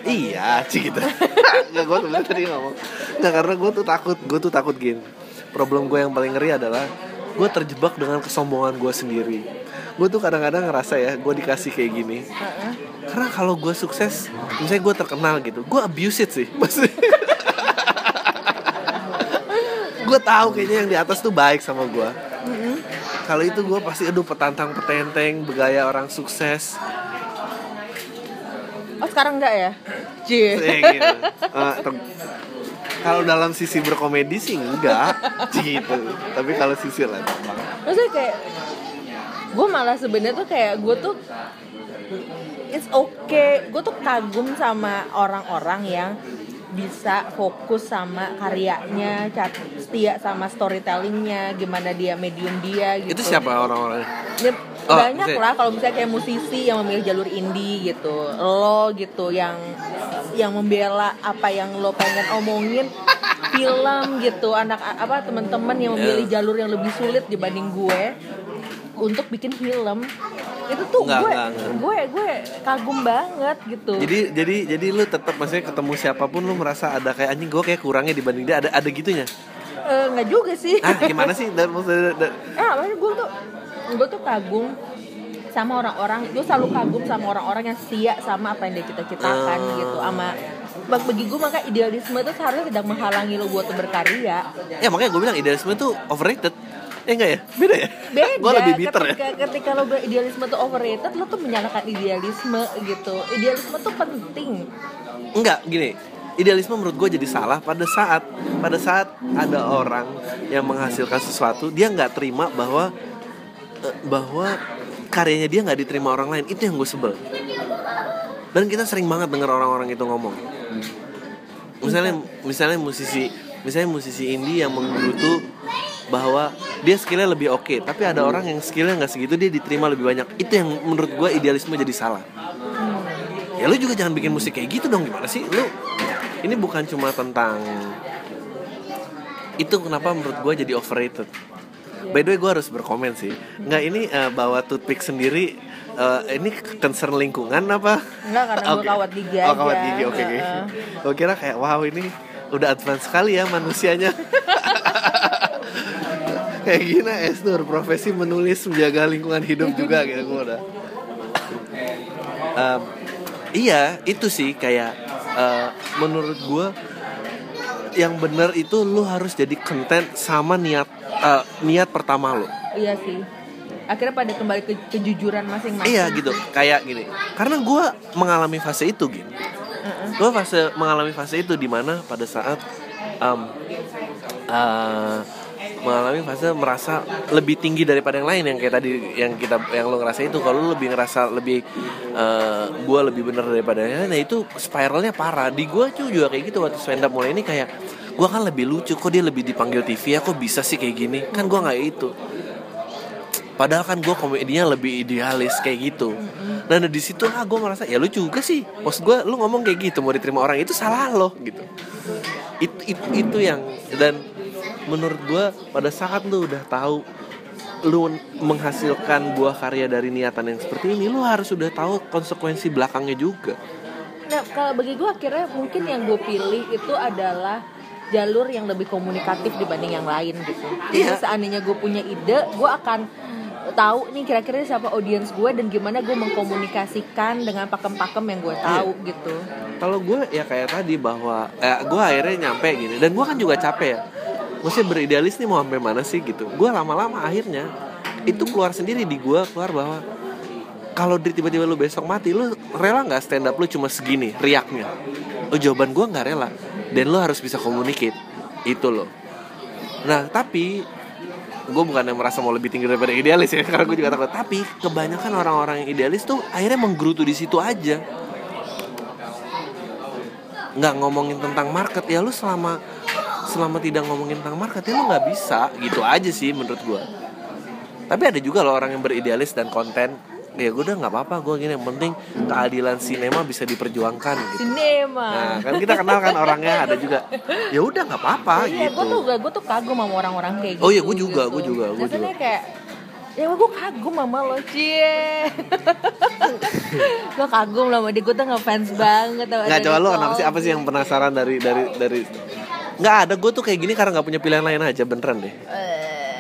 Iya sih gitu. Nggak gue sebenarnya tadi ngomong. Nggak karena gue tuh takut gue tuh takut gin problem gue yang paling ngeri adalah gue terjebak dengan kesombongan gue sendiri. Gue tuh kadang-kadang ngerasa ya gue dikasih kayak gini. Karena kalau gue sukses misalnya gue terkenal gitu gue abuse it sih. Maksudnya gue tahu kayaknya yang di atas tuh baik sama gue kalau itu gue pasti aduh petantang petenteng bergaya orang sukses. Oh sekarang enggak ya? Cie. Kayak gitu. Ter- kalau dalam sisi berkomedi sih enggak gitu. Tapi kalau sisi lain maksudnya kayak gue malah sebenarnya tuh kayak gue tuh it's okay. Gue tuh kagum sama orang-orang yang bisa fokus sama karyanya cat- setia sama storytellingnya gimana dia medium dia gitu. Itu siapa orang-orang Ya, Oh, banyak misalnya- lah kalau misalnya kayak musisi yang memilih jalur indie gitu. Lo gitu yang yang membela apa yang lo pengen omongin. Film gitu anak apa teman-teman yang memilih Yeah. jalur yang lebih sulit dibanding gue untuk bikin film. Itu tuh Nggak, gue nggak, nggak. gue gue kagum banget gitu. Jadi jadi jadi lu tetap maksudnya ketemu siapa pun lu merasa ada kayak anjing gue kayak kurangnya dibanding dia. Ada ada gitunya? Eh, nggak juga sih. Ah gimana sih? Dan maksudnya da- eh gue tuh gue tuh kagum sama orang-orang gue selalu kagum sama orang-orang yang setia sama apa yang dia cita-citakan Hmm. gitu sama bag- bagi gue maka idealisme itu seharusnya tidak menghalangi lo buat berkarya. Ya makanya gue bilang idealisme itu overrated Eh enggak ya? Beda ya? beda Gue lebih bitter ketika, ya. ketika lo idealisme tuh overrated lo tuh menyalahkan idealisme gitu idealisme tuh penting Enggak, gini. Idealisme menurut gue jadi salah pada saat pada saat ada orang yang menghasilkan sesuatu dia nggak terima bahwa eh, bahwa karyanya dia nggak diterima orang lain itu yang gue sebel dan kita sering banget dengar orang-orang itu ngomong misalnya misalnya musisi misalnya musisi indie yang menggerutu bahwa dia skillnya lebih oke. Tapi ada orang yang skillnya nggak segitu dia diterima lebih banyak. Itu yang menurut gue idealisme jadi salah. Ya lu juga jangan bikin musik kayak gitu dong gimana sih? Lu ini bukan cuma tentang itu kenapa menurut gue jadi overrated. By the way gue harus berkomen sih. Nggak ini eh, bawa toothpick sendiri eh, ini concern lingkungan apa? Enggak, karena gua Oke. kawat gigi oh aja. kawat gigi oke oke. Heeh. gue kira kayak wow ini udah advance sekali ya manusianya kayak gini Esnur profesi menulis menjaga lingkungan hidup juga gitu gue udah. Em, iya itu sih kayak eh, menurut gue yang bener itu lu harus jadi konten sama niat eh, niat pertama lo iya sih. Akhirnya pada kembali ke kejujuran masing-masing. Iya gitu. Kayak gini. Karena gue mengalami fase itu gitu gue fase mengalami fase itu di mana pada saat em, eh, mengalami fase merasa lebih tinggi daripada yang lain yang kayak tadi yang kita yang lo ngerasa itu kalau lo lebih ngerasa lebih eh, gue lebih bener daripada yang lain nah itu spiralnya parah di gue juga kayak gitu waktu stand up mulai ini kayak gue kan lebih lucu kok dia lebih dipanggil TV ya kok bisa sih kayak gini kan gue nggak itu Padahal kan gue komedinya lebih idealis kayak gitu. Nah di situ ah gue merasa ya lu juga sih. Maksud gue lu ngomong kayak gitu mau diterima orang itu salah lo gitu. Itu itu, itu yang dan menurut gue pada saat lu udah tahu lu menghasilkan buah karya dari niatan yang seperti ini lu harus udah tahu konsekuensi belakangnya juga. Nah, kalau bagi gue akhirnya mungkin yang gue pilih itu adalah jalur yang lebih komunikatif dibanding yang lain gitu. Jadi Iya. seandainya gue punya ide, gue akan tahu nih kira-kira siapa audiens gue dan gimana gue mengkomunikasikan dengan pakem-pakem yang gue tahu gitu. Kalau gue ya kayak tadi bahwa eh, gue akhirnya nyampe gini dan gue kan juga capek ya. Maksudnya beridealis nih mau sampai mana sih gitu. Gue lama-lama akhirnya itu keluar sendiri di gue keluar bahwa kalau tiba-tiba lu besok mati lu rela nggak stand up lu cuma segini riaknya. Oh jawaban gue nggak rela dan lu harus bisa communicate itu loh. Nah tapi gue bukan yang merasa mau lebih tinggi daripada idealis ya karena gue juga takut tapi kebanyakan orang-orang yang idealis tuh akhirnya menggerutu di situ aja nggak ngomongin tentang market ya lu selama selama tidak ngomongin tentang market ya lu nggak bisa gitu aja sih menurut gue tapi ada juga loh orang yang beridealis dan konten ya gue udah nggak apa-apa gue gini yang penting keadilan sinema bisa diperjuangkan gitu Sinema. nah kan kita kenal kan orangnya ada juga ya udah nggak apa-apa Iya, gitu gue tuh gue tuh kagum sama orang-orang kayak gitu. Oh iya, gua juga, gitu. gua juga, Biasanya juga. kayak ya gue kagum sama lo cie gue kagum lah sama dia gue tuh ngefans banget sama nggak coba lu kenapa sih apa sih yang penasaran dari dari dari nggak ada gue tuh kayak gini karena nggak punya pilihan lain aja beneran deh. Eh,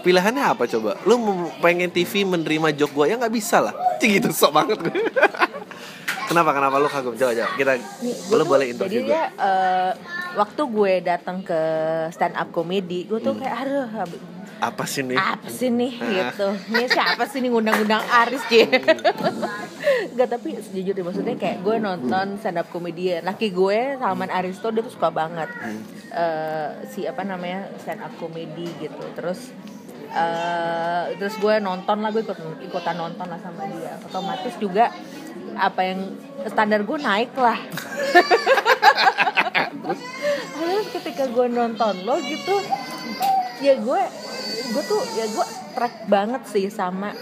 pilihannya apa coba? Lu pengen TV menerima jok gue ya nggak bisa lah. Cih, gitu sok banget. Gue kenapa kenapa? Lu kagum. Coba coba. Kita nih, boleh interview jadi gue eh, waktu gue datang ke stand up comedy gue Hmm. tuh kayak aduh apa sih nih? Apa sih nih Ah. gitu. Ini siapa sih nih ngundang-ngundang Aris cie Gak tapi sejujurnya maksudnya kayak gue nonton stand up comedian laki gue Salman Aristo dia tuh suka banget. Eh, si apa namanya stand up comedy gitu. Terus eh, terus gue nonton lah gue ikut ikutan nonton lah sama dia. Otomatis juga apa yang standar gue naik lah. Terus ketika gue nonton lo gitu ya gue gue tuh ya gue track banget sih sama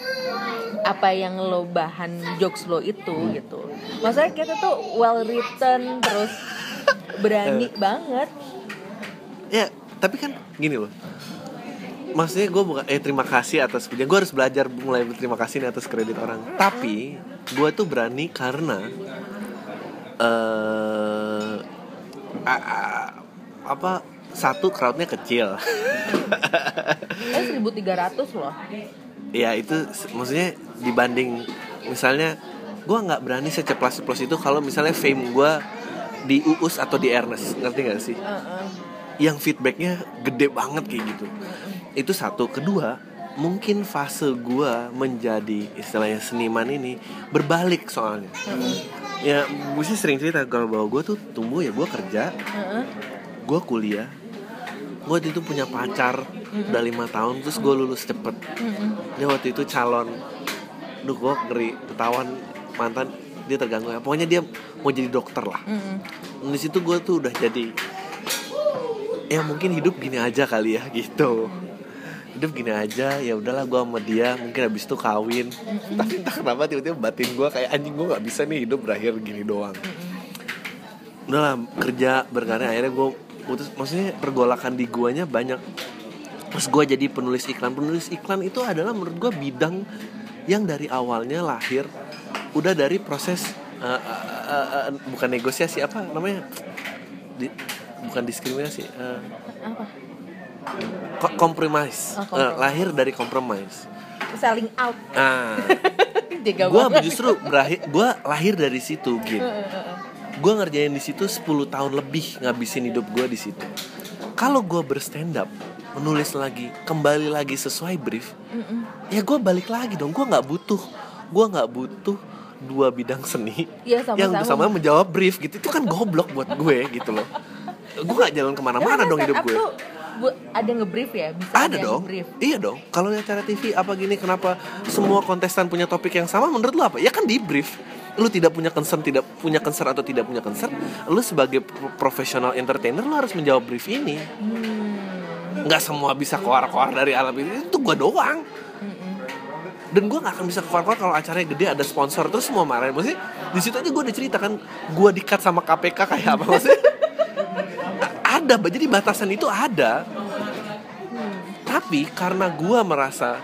apa yang lo bahan jokes lo itu gitu. Maksudnya kita tuh well written terus berani banget. Ya tapi kan gini loh. Maksudnya gue bukan eh terima kasih atas pujian gue harus belajar mulai berterima kasih nih atas kredit orang. Tapi gue tuh berani karena eh a- a- apa satu crowdnya kecil. Eh 1300 loh. Ya itu maksudnya dibanding misalnya gue nggak berani seceplas ceplos itu kalau misalnya fame gue di Uus atau di Ernest ngerti gak sih? Heeh. yang feedbacknya gede banget kayak gitu. Itu satu. Kedua mungkin fase gua menjadi istilahnya seniman ini berbalik soalnya. Ya gue sih sering cerita kalau bahwa gue tuh tumbuh ya gue kerja. Heeh. gue kuliah gue waktu itu punya pacar udah lima tahun terus gue lulus cepet. Mm-mm. dia waktu itu calon. Duh gue ngeri ketahuan mantan dia terganggu. Ya pokoknya dia mau jadi dokter lah. Mm-mm. di situ gue tuh udah jadi ya mungkin hidup gini aja kali ya gitu. Hidup gini aja ya udahlah gue sama dia mungkin habis itu kawin. Tapi entah kenapa tiba-tiba batin gue kayak anjing gue nggak bisa nih hidup berakhir gini doang. Udahlah kerja berkarya akhirnya gue putus maksudnya pergolakan di guanya banyak terus gue jadi penulis iklan penulis iklan itu adalah menurut gue bidang yang dari awalnya lahir udah dari proses eh, eh, eh, eh, bukan negosiasi apa namanya Di- bukan diskriminasi eh, Apa? ko- compromise Oh, compromise. lahir dari compromise Selling out. nah gue justru berakhir gue lahir dari situ gitu. Gue ngerjain di situ 10 tahun lebih ngabisin hidup gue di situ. Kalau gue berstand up menulis lagi kembali lagi sesuai brief Mm-mm. ya gue balik lagi dong. Gue nggak butuh gue nggak butuh dua bidang seni Iya, sama-sama. yang bersama menjawab brief gitu. Itu kan goblok buat gue gitu loh. Gue nggak jalan ke mana-mana dong hidup gue. Tuh bu- ada nge-brief ya? Bisa ada yang dong. nge-brief. iya dong. Kalau di acara TV apa gini kenapa semua kontestan punya topik yang sama menurut lu apa? Ya kan di brief lu tidak punya concern tidak punya concern atau tidak punya concern lu sebagai pro- profesional entertainer lu harus menjawab brief ini. Hmm. nggak semua bisa keluar-keluar dari alam ini itu gue doang. Dan gue nggak akan bisa keluar-keluar kalau acaranya gede ada sponsor terus semua marahin maksudnya di situ aja gue udah cerita kan gue dikat sama KPK kayak apa maksudnya? Ada jadi batasan itu ada tapi karena gue merasa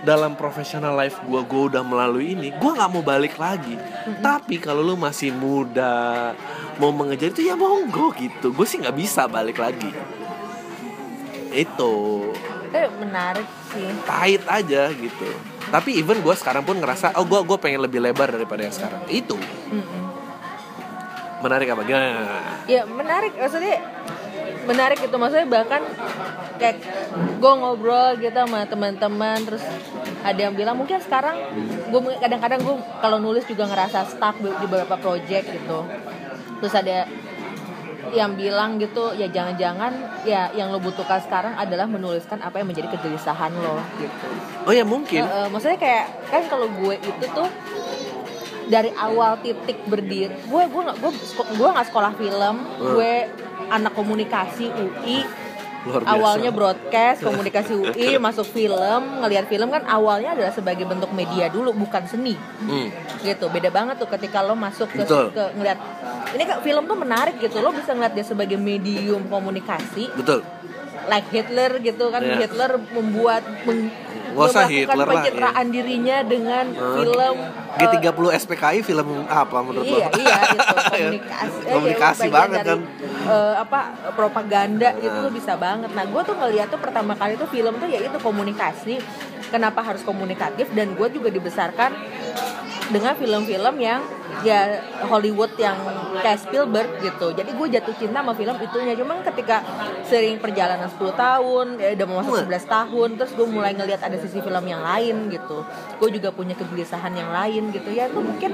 dalam professional life gue gue udah melalui ini gue nggak mau balik lagi. Tapi kalau lu masih muda mau mengejar itu ya monggo gitu. Gue sih nggak bisa balik lagi. Itu. Eh menarik sih. pahit aja gitu. Tapi even gue sekarang pun ngerasa oh gue gue pengen lebih lebar daripada yang sekarang. Itu. Mm-mm. menarik apa? Gimana? Ya menarik. Maksudnya menarik itu maksudnya bahkan kayak gue ngobrol gitu sama teman-teman terus ada yang bilang mungkin sekarang gue kadang-kadang gue kalau nulis juga ngerasa stuck di beberapa project gitu. Terus ada yang bilang gitu ya jangan-jangan ya yang lo butuhkan sekarang adalah menuliskan apa yang menjadi kegelisahan lo gitu. Oh ya mungkin. Eh, eh, maksudnya kayak kan kalau gue itu tuh dari awal titik berdiri gue gue gue gue nggak sekolah film gue anak komunikasi UI luar biasa. Awalnya broadcast komunikasi UI masuk film ngelihat film kan awalnya adalah sebagai bentuk media dulu bukan seni. Hmm, gitu beda banget tuh ketika lo masuk ke, Betul. ke ngeliat ini kan film tuh menarik gitu lo bisa ngeliat dia sebagai medium komunikasi. Betul. Like Hitler gitu kan Iya. Hitler membuat meng- Nggak usah Hitler lah, pencitraan dirinya dengan Hmm. film eh, G30 SPKI film apa menurut iya lo? iya itu komunikasi Eh, Komunikasi ya, banget dari, kan. eh, apa propaganda gitu Nah. tuh bisa banget nah gue tuh ngeliat tuh pertama kali tuh film tuh ya itu komunikasi kenapa harus komunikatif dan gue juga dibesarkan dengan film-film yang ya Hollywood yang kayak Spielberg gitu jadi gue jatuh cinta sama film itunya cuman ketika sering perjalanan 10 tahun ya udah mau masuk 11 tahun terus gue mulai ngelihat ada sisi film yang lain gitu gue juga punya kegelisahan yang lain gitu ya gue mungkin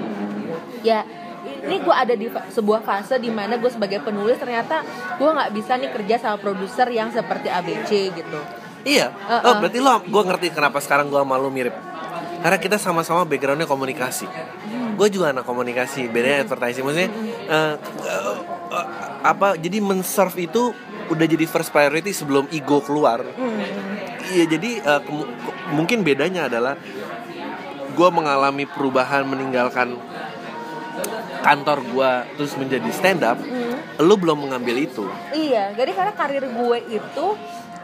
ya ini gue ada di sebuah fase di mana gue sebagai penulis ternyata gue nggak bisa nih kerja sama produser yang seperti ABC gitu Iya. Uh-uh. Oh, berarti lo gue ngerti kenapa sekarang gue sama lo mirip. Karena kita sama-sama backgroundnya komunikasi. Gue juga anak komunikasi, bedanya advertising. Maksudnya eh, eh, eh, apa? Jadi men-serve itu udah jadi first priority sebelum ego keluar. Iya, jadi eh, kemu- ke- mungkin bedanya adalah gue mengalami perubahan meninggalkan kantor gue terus menjadi stand up. Lo belum mengambil itu. Iya, jadi karena karir gue itu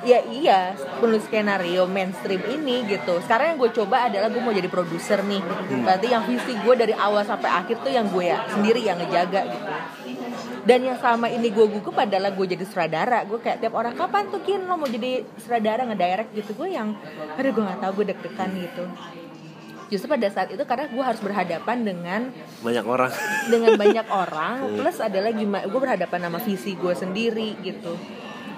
ya iya penulis skenario mainstream ini gitu. Sekarang yang gue coba adalah gue mau jadi produser nih. Berarti yang visi gue dari awal sampai akhir tuh yang gue ya sendiri yang ngejaga gitu. Dan yang sama ini gue gugup adalah gue jadi sutradara. Gue kayak tiap orang kapan tuh kin lo mau jadi sutradara ngedirect gitu. Gue yang aduh gue nggak tahu gue deg-degan gitu. Justru pada saat itu karena gue harus berhadapan dengan Banyak orang. dengan banyak orang plus adalah gimana gue berhadapan sama visi gue sendiri gitu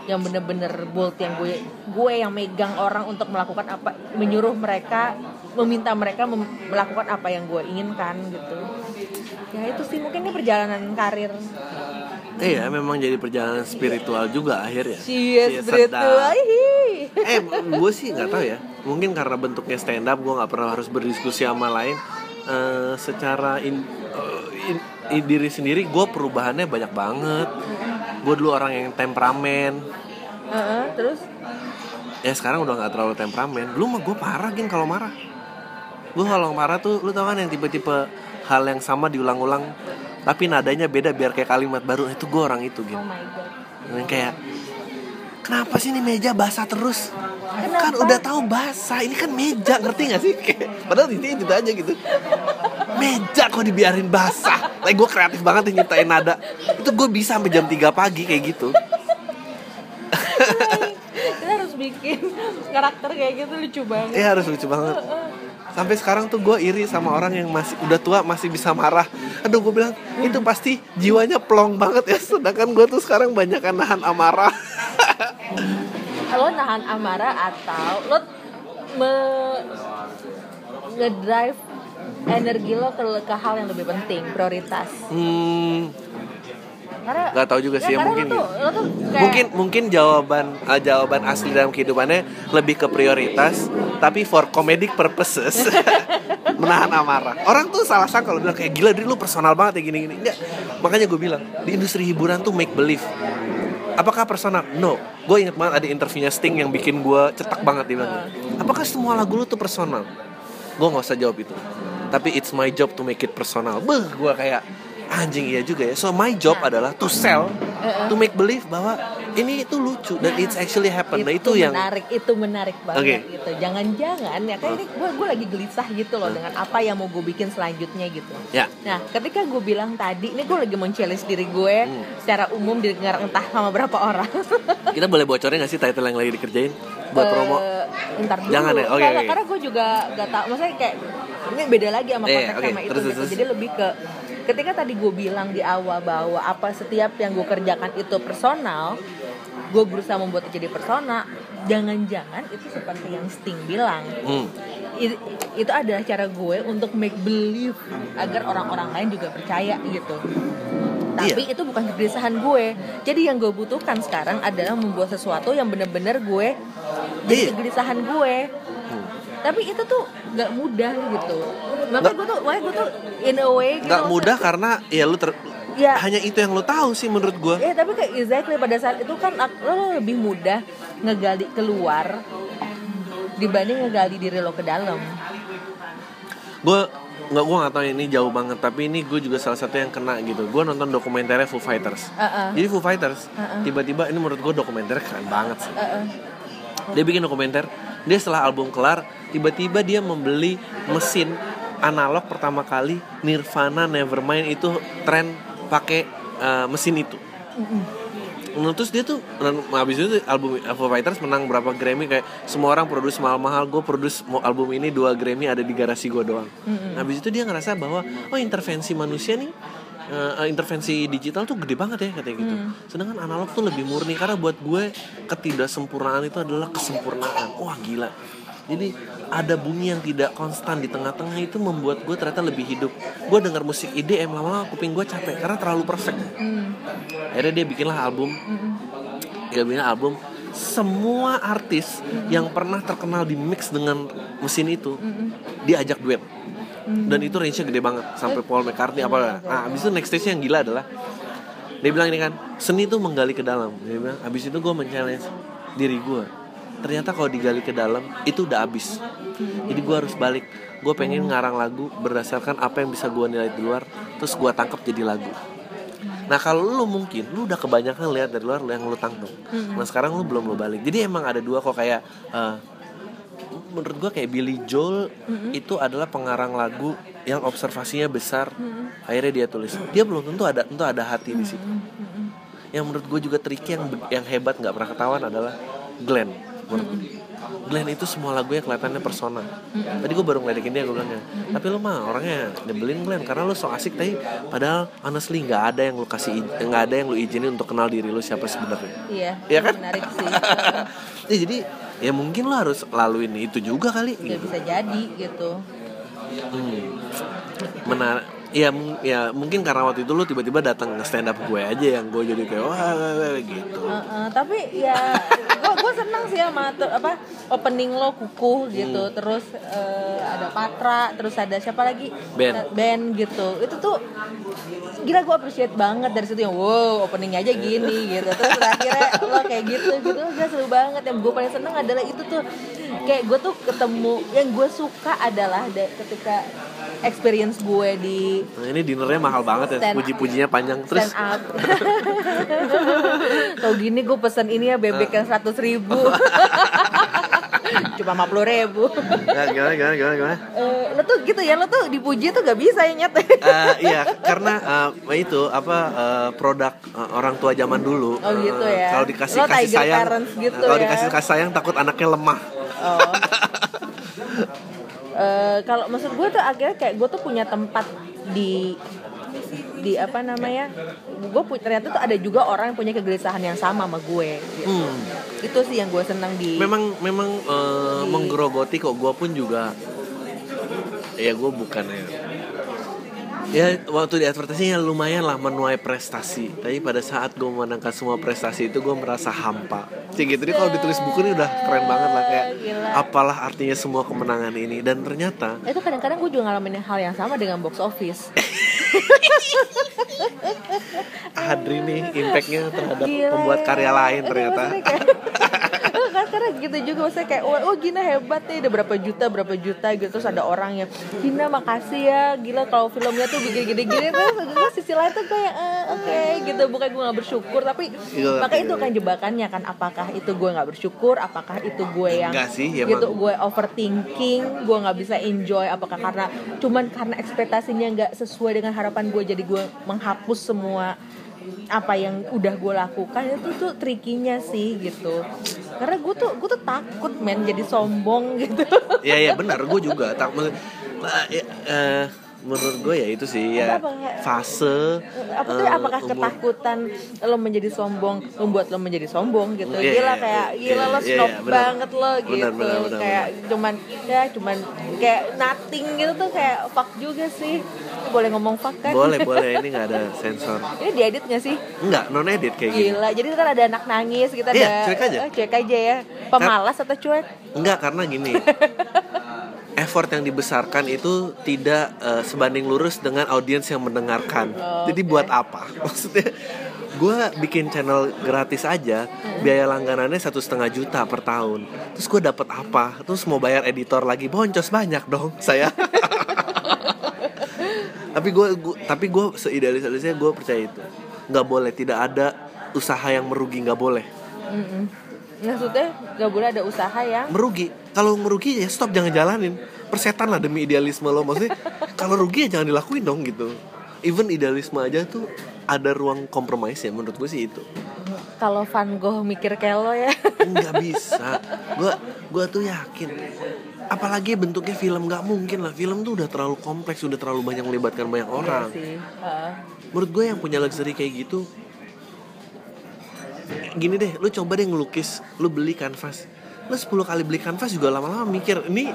yang bener-bener bold yang gue gue yang megang orang untuk melakukan apa menyuruh mereka meminta mereka mem- melakukan apa yang gue inginkan gitu. Ya itu sih. Mungkin ini perjalanan karir. Iya, memang jadi perjalanan spiritual juga akhirnya. Iya, spiritual. eh gue sih nggak tahu ya. Mungkin karena bentuknya stand up gue nggak pernah harus berdiskusi sama lain. Eh, secara in, eh, in- in- diri sendiri gue perubahannya banyak banget gue dulu orang yang temperamen. Heeh, terus? Ya sekarang udah nggak terlalu temperamen. Dulu mah gue parah gin kalau marah. Gue kalau marah tuh lu tau kan yang tipe-tipe hal yang sama diulang-ulang tapi nadanya beda biar kayak kalimat baru. Itu gue orang itu gitu oh my god. Yang kayak kenapa sih ini meja basah terus? Kan Kenapa? udah tahu basah. Ini kan meja ngerti gak sih? Kayak, padahal intinya itu aja gitu meja kok dibiarin basah. Like gue kreatif banget nih nyiptain nada. Itu gue bisa sampai jam 3 pagi kayak gitu. Kita harus bikin karakter kayak gitu lucu banget. Iya harus lucu banget. Sampai sekarang tuh gue iri sama orang yang masih udah tua masih bisa marah. Aduh gue bilang itu pasti jiwanya plong banget ya. Sedangkan gue tuh sekarang banyak nahan amarah. Lo nahan amarah atau lo me ngedrive energi lo ke, ke hal yang lebih penting prioritas. Hmm, karena nggak tahu juga sih ya karena mungkin lo tuh, lo tuh kayak, mungkin mungkin jawaban uh, jawaban asli dalam kehidupannya lebih ke prioritas tapi for comedic purposes menahan amarah. Orang tuh salah sangka kalau bilang kayak gila diri lu personal banget ya gini gini enggak makanya gue bilang di industri hiburan tuh make believe. Apakah personal? No. Gue inget banget ada interviewnya Sting yang bikin gue cetak banget dia bilang. Apakah semua lagu lu tuh personal? Gue nggak usah jawab itu tapi it's my job to make it personal. Beh gue kayak anjing iya juga ya. So my job adalah to sell to make believe bahwa ini itu lucu dan it's actually happen. Nah itu yang menarik itu menarik banget Oke. gitu. Jangan-jangan ya kayak ini gue gue lagi gelisah gitu loh dengan apa yang mau gue bikin selanjutnya gitu. Ya. Nah, ketika gue bilang tadi, ini gue lagi men-challenge diri gue Hmm. secara umum didengar entah sama berapa orang. kita boleh bocorin gak sih title yang lagi dikerjain buat Eh, promo Ntar dulu. Jangan ya? Oke, Nggak, oke. Karena gue juga gak tau, maksudnya kayak ini beda lagi sama Iya, konteks oke. sama itu Terus, gitu. terus. Jadi lebih ke ketika tadi gue bilang di awal bahwa apa setiap yang gue kerjakan itu personal, gue berusaha membuat jadi persona. Jangan-jangan itu seperti yang Sting bilang. hmm. I- itu adalah cara gue untuk make believe agar orang-orang lain juga percaya gitu tapi itu bukan kegelisahan gue jadi yang gue butuhkan sekarang adalah membuat sesuatu yang bener-bener gue jadi Iya. kegelisahan gue tapi itu tuh nggak mudah gitu makanya gue tuh makanya gue tuh in a way gitu nggak mudah maksudnya- karena ya lu ter Ya. hanya itu yang lu tahu sih menurut gue Ya tapi kayak exactly pada saat itu kan lo lebih mudah ngegali keluar dibanding ngegali diri lo ke dalam. gue nggak gue nggak tahu ini jauh banget tapi ini gue juga salah satu yang kena gitu. Gue nonton dokumenternya Foo Fighters. Uh-uh. jadi Foo Fighters tiba-tiba ini menurut gue dokumenternya keren banget sih. Uh-uh. dia bikin dokumenter dia setelah album kelar tiba-tiba dia membeli mesin analog pertama kali Nirvana Nevermind itu tren pakai uh, mesin itu Nah, terus dia tuh dan habis itu album Foo Fighters menang berapa Grammy kayak semua orang produce mahal-mahal gue produce mau album ini dua Grammy ada di garasi gue doang. Habis itu dia ngerasa bahwa oh intervensi manusia nih eh, intervensi digital tuh gede banget ya katanya gitu. Sedangkan analog tuh lebih murni karena buat gue ketidaksempurnaan itu adalah kesempurnaan. Wah gila jadi ada bunyi yang tidak konstan di tengah-tengah itu membuat gue ternyata lebih hidup. Gue denger musik IDM lama-lama kuping gue capek karena terlalu perfect. Akhirnya dia bikinlah album. Dia bikin album. Semua artis yang pernah terkenal di mix dengan mesin itu diajak duet. Dan itu range-nya gede banget sampai Paul McCartney apa. Nah abis itu next stage yang gila adalah dia bilang ini kan seni itu menggali ke dalam. Dia bilang abis itu gue men-challenge diri gue ternyata kalau digali ke dalam itu udah abis jadi gue harus balik gue pengen ngarang lagu berdasarkan apa yang bisa gue nilai di luar terus gue tangkap jadi lagu Nah kalau lu mungkin lu udah kebanyakan lihat dari luar lu yang lu tangkap. Nah sekarang lu belum lu balik. Jadi emang ada dua kok kayak eh, menurut gua kayak Billy Joel itu adalah pengarang lagu yang observasinya besar. Akhirnya dia tulis. Dia belum tentu ada tentu ada hati di situ. Yang menurut gue juga tricky yang yang hebat nggak pernah ketahuan adalah Glenn. Menurut. Glenn itu semua lagunya kelihatannya persona tadi gue baru ngeledekin dia gue bilangnya tapi lo mah orangnya nyebelin Glenn karena lo so asik tapi padahal honestly nggak ada yang lo kasih nggak ada yang lo izinin untuk kenal diri lo siapa sebenarnya Iya, Iya kan? menarik sih. Ya, jadi ya mungkin lo harus laluin itu juga kali ya gitu. bisa jadi gitu. Hmm. Menar ya, ya mungkin karena waktu itu lo tiba-tiba datang ke stand up gue aja yang gue jadi kayak wah, gitu. Heeh, tapi ya gua gua senang sih sama apa opening lo kukuh gitu Hmm. terus eh, ada Patra terus ada siapa lagi Ben. band gitu itu tuh gila gue appreciate banget dari situ yang wow openingnya aja gini gitu terus akhirnya lo kayak gitu gitu gak seru banget yang gue paling seneng adalah itu tuh kayak gue tuh ketemu yang gue suka adalah da- ketika experience gue di Nah, ini dinernya mahal banget ya, puji-pujinya panjang terus. Tau gini gue pesen ini ya bebek yang seratus ribu Cuma 50 ribu Ya, gimana, gimana, gimana, gimana? Eh, Lo tuh gitu ya, lo tuh dipuji tuh gak bisa ya nyet Eh, iya, karena eh, itu apa eh, produk eh, orang tua zaman dulu. Oh, gitu ya. Kalau dikasih Lo kasih sayang, gitu kalau ya. dikasih kasih sayang takut anaknya lemah. oh. Eh, Kalau maksud gue tuh akhirnya kayak gue tuh punya tempat di di apa namanya gue ternyata tuh ada juga orang yang punya kegelisahan yang sama sama gue gitu. Hmm. itu sih yang gue senang di Memang memang eh, menggerogoti kok gue pun juga ya gue bukan ya ya waktu di advertising ya lumayan lah menuai prestasi. Tapi pada saat gue memenangkan semua prestasi itu gue merasa hampa. Cik gitu jadi kalau ditulis buku ini udah keren banget lah kayak Gila. apalah artinya semua kemenangan ini. Dan ternyata itu kadang-kadang gue juga ngalamin hal yang sama dengan box office. Adri nih impactnya terhadap Gila. pembuat ya. karya lain ternyata kan karena gitu juga maksudnya kayak oh, oh Gina hebat nih ada berapa juta berapa juta gitu. Terus ada orang yang Gina makasih ya gila kalau filmnya tuh begini gini gini terus gue sisi lain tuh kayak eh, oke gitu. Bukan gue nggak bersyukur tapi Iya, maka iya. itu kan jebakannya kan apakah itu gue nggak bersyukur apakah itu gue yang Enggak sih, ya gitu gue overthinking gue nggak bisa enjoy apakah karena cuman karena ekspektasinya nggak sesuai dengan harapan gue jadi gue menghapus semua apa yang udah gue lakukan itu tuh trikinya sih gitu. Karena gue tuh gue tuh takut men jadi sombong gitu. Ya ya benar. Gue juga tak maksud- nah, ya, eh, menurut gue ya itu sih ya Apa- fase apa tuh eh, apakah umur- ketakutan lo menjadi sombong membuat lo menjadi sombong gitu Iya, gila iya, kayak iya, gila lo iya, iya, snob benar. banget lo Benar, gitu benar, benar, kayak cuman ya cuman kayak nothing gitu tuh kayak fuck juga sih boleh ngomong fuck kan boleh boleh ini nggak ada sensor ini diedit gak sih Enggak, non edit kayak gini. Gila, jadi kan ada anak nangis, kita Iya, ada cuek aja. eh, cuek aja ya. Pemalas atau cuek? Enggak, karena gini. effort yang dibesarkan itu tidak eh, sebanding lurus dengan audiens yang mendengarkan. Oh, Jadi buat apa? Maksudnya gue bikin channel gratis aja Hmm. biaya langganannya satu setengah juta per tahun terus gue dapat apa terus mau bayar editor lagi boncos banyak dong saya tapi gue tapi gue seidealis idealisnya gue percaya itu nggak boleh tidak ada usaha yang merugi nggak boleh Mm-mm. Maksudnya gak boleh ada usaha yang merugi kalau merugi ya stop jangan jalanin. Persetan lah demi idealisme lo. Maksudnya kalau rugi ya jangan dilakuin dong gitu. Even idealisme aja tuh ada ruang kompromis ya menurut gue sih itu. Kalau Van Gogh mikir kayak lo ya. nggak bisa. Gue gue tuh yakin. Apalagi bentuknya film nggak mungkin lah. Film tuh udah terlalu kompleks udah terlalu banyak melibatkan banyak orang. Iya sih. Menurut gue yang punya luxury kayak gitu gini deh lu coba deh ngelukis lu beli kanvas lu 10 kali beli kanvas juga lama-lama mikir ini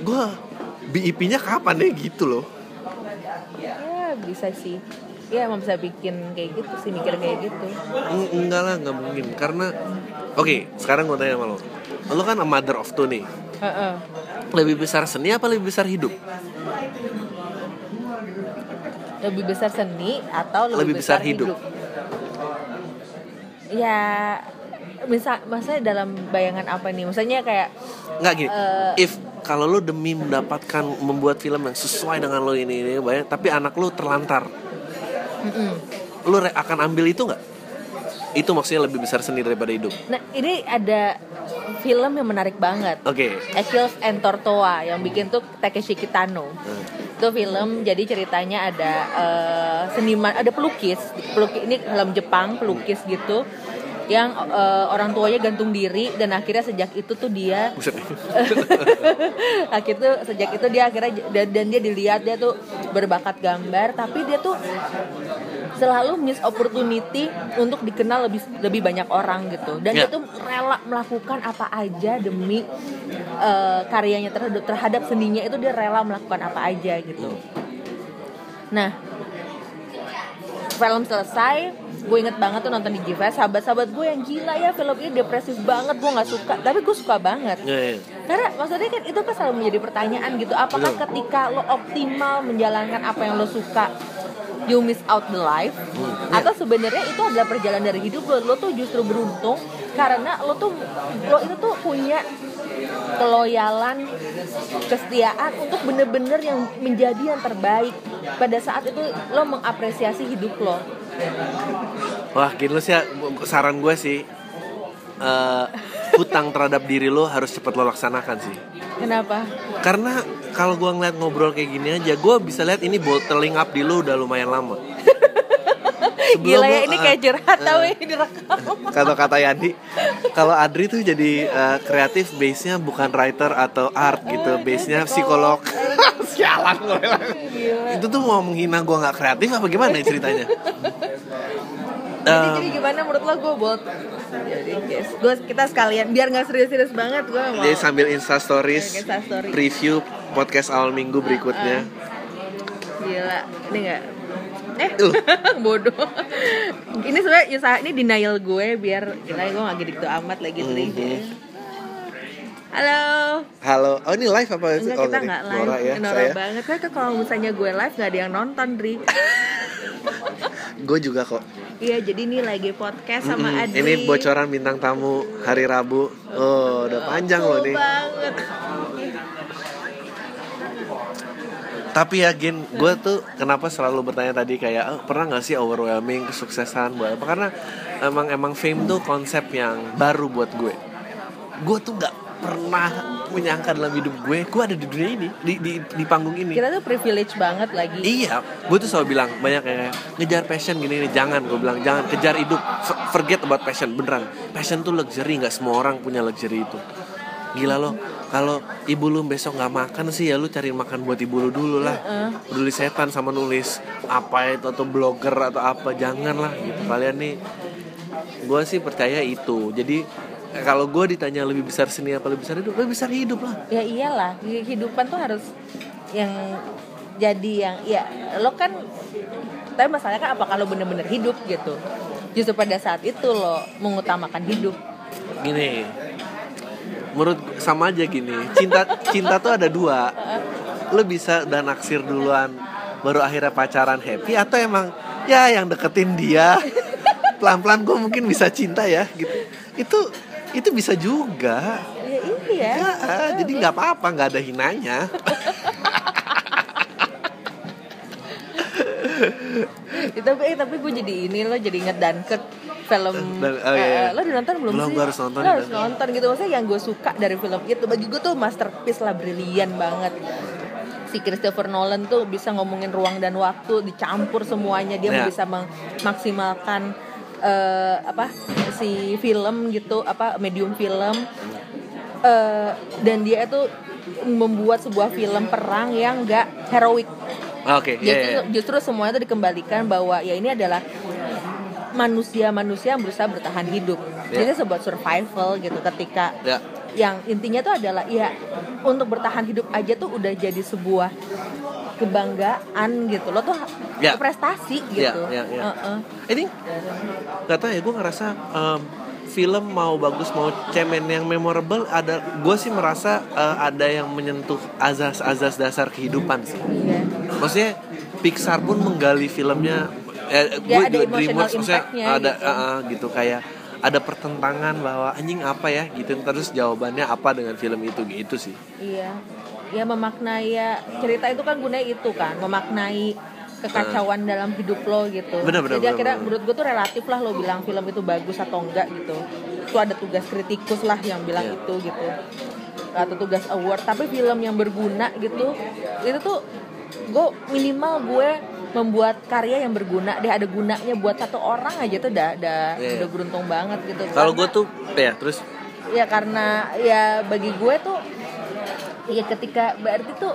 gue BIP-nya kapan deh gitu loh ya bisa sih. Ya emang bisa bikin kayak gitu sih, mikir kayak gitu. Eng- enggak lah nggak mungkin karena oke sekarang gue tanya sama lo lo kan a mother of two nih Heeh. lebih besar seni apa lebih besar hidup Lebih besar seni atau lebih, Lebih besar hidup. Ya misal maksudnya dalam bayangan apa nih? Maksudnya kayak nggak gini Eh. if kalau lo demi mendapatkan membuat film yang sesuai dengan lo ini ini banyak tapi anak lo terlantar mm-mm. lo re- akan ambil itu nggak itu maksudnya lebih besar seni daripada hidup Nah, ini ada film yang menarik banget. oke Achilles and Tortoa yang bikin tuh Takeshi Kitano. Hmm. Itu film jadi ceritanya ada eh, seniman, ada pelukis, pelukis ini film Jepang pelukis gitu. Yang eh, orang tuanya gantung diri dan akhirnya sejak itu tuh dia akhirnya sejak itu dia akhirnya dan, dan dia dilihat dia tuh berbakat gambar tapi dia tuh selalu miss opportunity untuk dikenal lebih lebih banyak orang gitu. Dan Ya. dia tuh rela melakukan apa aja demi eh, karyanya terhadap terhadap seninya itu dia rela melakukan apa aja gitu. Nah film selesai gue inget banget tuh nonton di GFest sahabat-sahabat gue yang gila ya film ini depresif banget gue nggak suka tapi gue suka banget Ya, ya. karena maksudnya kan itu kan selalu menjadi pertanyaan gitu apakah Betul. ketika lo optimal menjalankan apa yang lo suka you miss out the life atau sebenarnya itu adalah perjalanan dari hidup lo lo tuh justru beruntung karena lo tuh lo itu tuh punya keloyalan kesetiaan untuk bener-bener yang menjadi yang terbaik pada saat itu lo mengapresiasi hidup lo. Wah, gini lu sih ya, saran gue sih eh, hutang terhadap diri lo harus cepet lo laksanakan sih. kenapa? Karena kalau gue ngeliat ngobrol kayak gini aja, gue bisa lihat ini bottling up di lo udah lumayan lama. Sebelum gila ya lo, ini eh, kayak curhat tau ini direkam kata kata Yandi kalau Adri tuh jadi eh, kreatif base nya bukan writer atau art gitu base nya psikolog sialan gue Gila. itu tuh mau menghina gue nggak kreatif apa gimana ya ceritanya? Jadi, Em, jadi gimana? Menurut lo gue bot jadi guys gue kita sekalian biar nggak serius-serius banget gue mau jadi sambil insta stories Insta story. preview podcast awal minggu berikutnya. gila ini nggak? Eh Uh. bodoh. Ini sebenarnya usaha ini denial gue biar gila gue nggak gitu amat lagi mm halo. Halo. Oh ini live apa Enggak oh, kita sorry. nggak live. Nora ya Nora saya. banget. Kan kalau misalnya gue live nggak ada yang nonton Dri gue juga kok. Iya jadi ini lagi podcast sama Mm-mm. Adri ini bocoran bintang tamu hari Rabu. Oh udah panjang loh nih banget. Tapi ya Gin, gue tuh kenapa selalu bertanya tadi kayak "Oh, pernah nggak sih overwhelming kesuksesan buat apa? Karena emang emang fame tuh konsep yang baru buat gue. Gue tuh nggak pernah menyangka dalam hidup gue, gue ada di dunia ini, di di, di panggung ini. Kita tuh privilege banget lagi Iya, gue tuh selalu bilang banyak kayak ngejar passion gini nih, jangan gue bilang jangan kejar hidup, forget about passion beneran. Passion tuh luxury, nggak semua orang punya luxury itu. Gila loh, kalau ibu lu besok nggak makan sih ya lu cari makan buat ibu lu dulu lah. Peduli setan sama nulis apa itu atau blogger atau apa, jangan lah gitu. Kalian nih, gue sih percaya itu. Jadi kalau gue ditanya lebih besar seni apa lebih besar hidup, lebih besar hidup lah. ya iyalah kehidupan tuh harus yang jadi yang ya lo kan tapi masalahnya kan apakah lo bener-bener hidup gitu? Justru pada saat itu lo mengutamakan hidup. Gini menurut sama aja gini cinta cinta tuh ada dua. Lu bisa udah naksir duluan baru akhirnya pacaran happy atau emang ya yang deketin dia. Pelan pelan gue mungkin bisa cinta ya gitu. Itu itu bisa juga ya iya ya, jadi nggak apa apa nggak ada hinanya Ya, tapi eh, tapi gue jadi ini lo jadi inget Dunkirk film Dan- oh, iya, iya. eh, lo udah nonton belum, Belum, sih? gue harus nonton Lo nih, harus Dunkirk. nonton gitu maksudnya yang gue suka dari film itu bagi gue tuh masterpiece lah brilian banget si Christopher Nolan tuh bisa ngomongin ruang dan waktu dicampur semuanya dia Ya. bisa memaksimalkan eh, apa si film gitu apa medium film Eh, dan dia itu membuat sebuah film perang yang gak heroik oke justru, ya, ya. justru semuanya itu dikembalikan bahwa ya ini adalah manusia-manusia yang berusaha bertahan hidup. Ya. Jadi sebuah survival gitu ketika ya yang intinya tuh adalah ya untuk bertahan hidup aja tuh udah jadi sebuah kebanggaan gitu. Lo tuh Ya. prestasi Ya, gitu. ya, ya. Heeh. ini nggak tahu ya gue ngerasa em, film mau bagus mau cemen yang memorable ada gue sih merasa eh, ada yang menyentuh azas-azas dasar kehidupan sih Iya. maksudnya Pixar pun menggali filmnya eh, Ya, gue ada juga emotional DreamWorks maksudnya ada gitu. eh, gitu kayak ada pertentangan bahwa anjing apa ya gitu terus jawabannya apa dengan film itu gitu sih Iya. Ya memaknai ya cerita itu kan gunanya itu kan, memaknai kekacauan dalam hidup lo gitu. Bener, bener, Jadi bener, akhirnya bener. menurut gue tuh relatif lah lo bilang film itu bagus atau enggak gitu. Itu ada tugas kritikus lah yang bilang Iya. itu gitu. Atau tugas award, tapi film yang berguna gitu, itu tuh gue minimal gue membuat karya yang berguna deh ada gunanya buat satu orang aja tuh udah udah, Iya. udah beruntung banget gitu kalau gue tuh ya terus ya karena ya bagi gue tuh ya ketika berarti tuh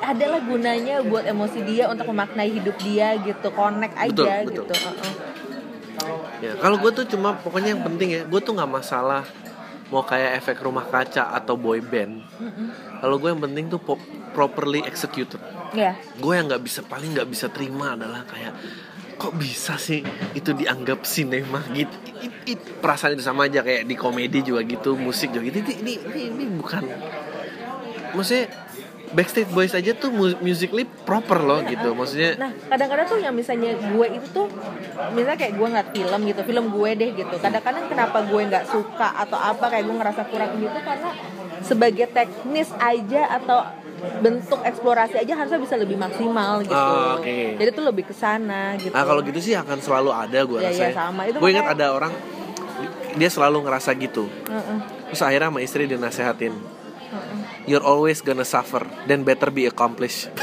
adalah gunanya buat emosi dia untuk memaknai hidup dia gitu connect aja Betul, betul. gitu Heeh. ya kalau gue tuh cuma pokoknya yang penting ya gue tuh nggak masalah mau kayak efek rumah kaca atau boy band. Kalau gue yang penting tuh properly executed. Ya gue yang nggak bisa paling nggak bisa terima adalah kayak kok bisa sih itu dianggap sinema gitu? It- it- perasaan itu sama aja kayak di komedi juga gitu musik juga gitu. Ini ini, ini, ini bukan maksudnya Backstreet Boys aja tuh mu- musically proper loh gitu maksudnya Nah, kadang-kadang tuh yang misalnya gue itu tuh misalnya kayak gue ngeliat film gitu, film gue deh gitu. Kadang-kadang kenapa gue nggak suka atau apa kayak gue ngerasa kurang gitu karena sebagai teknis aja atau bentuk eksplorasi aja harusnya bisa lebih maksimal gitu. Oh, oke. Jadi tuh lebih ke sana gitu. Nah kalau gitu sih akan selalu ada gue Iya, rasa. iya, sama. Itu Gue ingat makanya- ada orang dia selalu ngerasa gitu. Heeh, Terus akhirnya sama istri dinasehatin. You're always gonna suffer, then better be accomplished.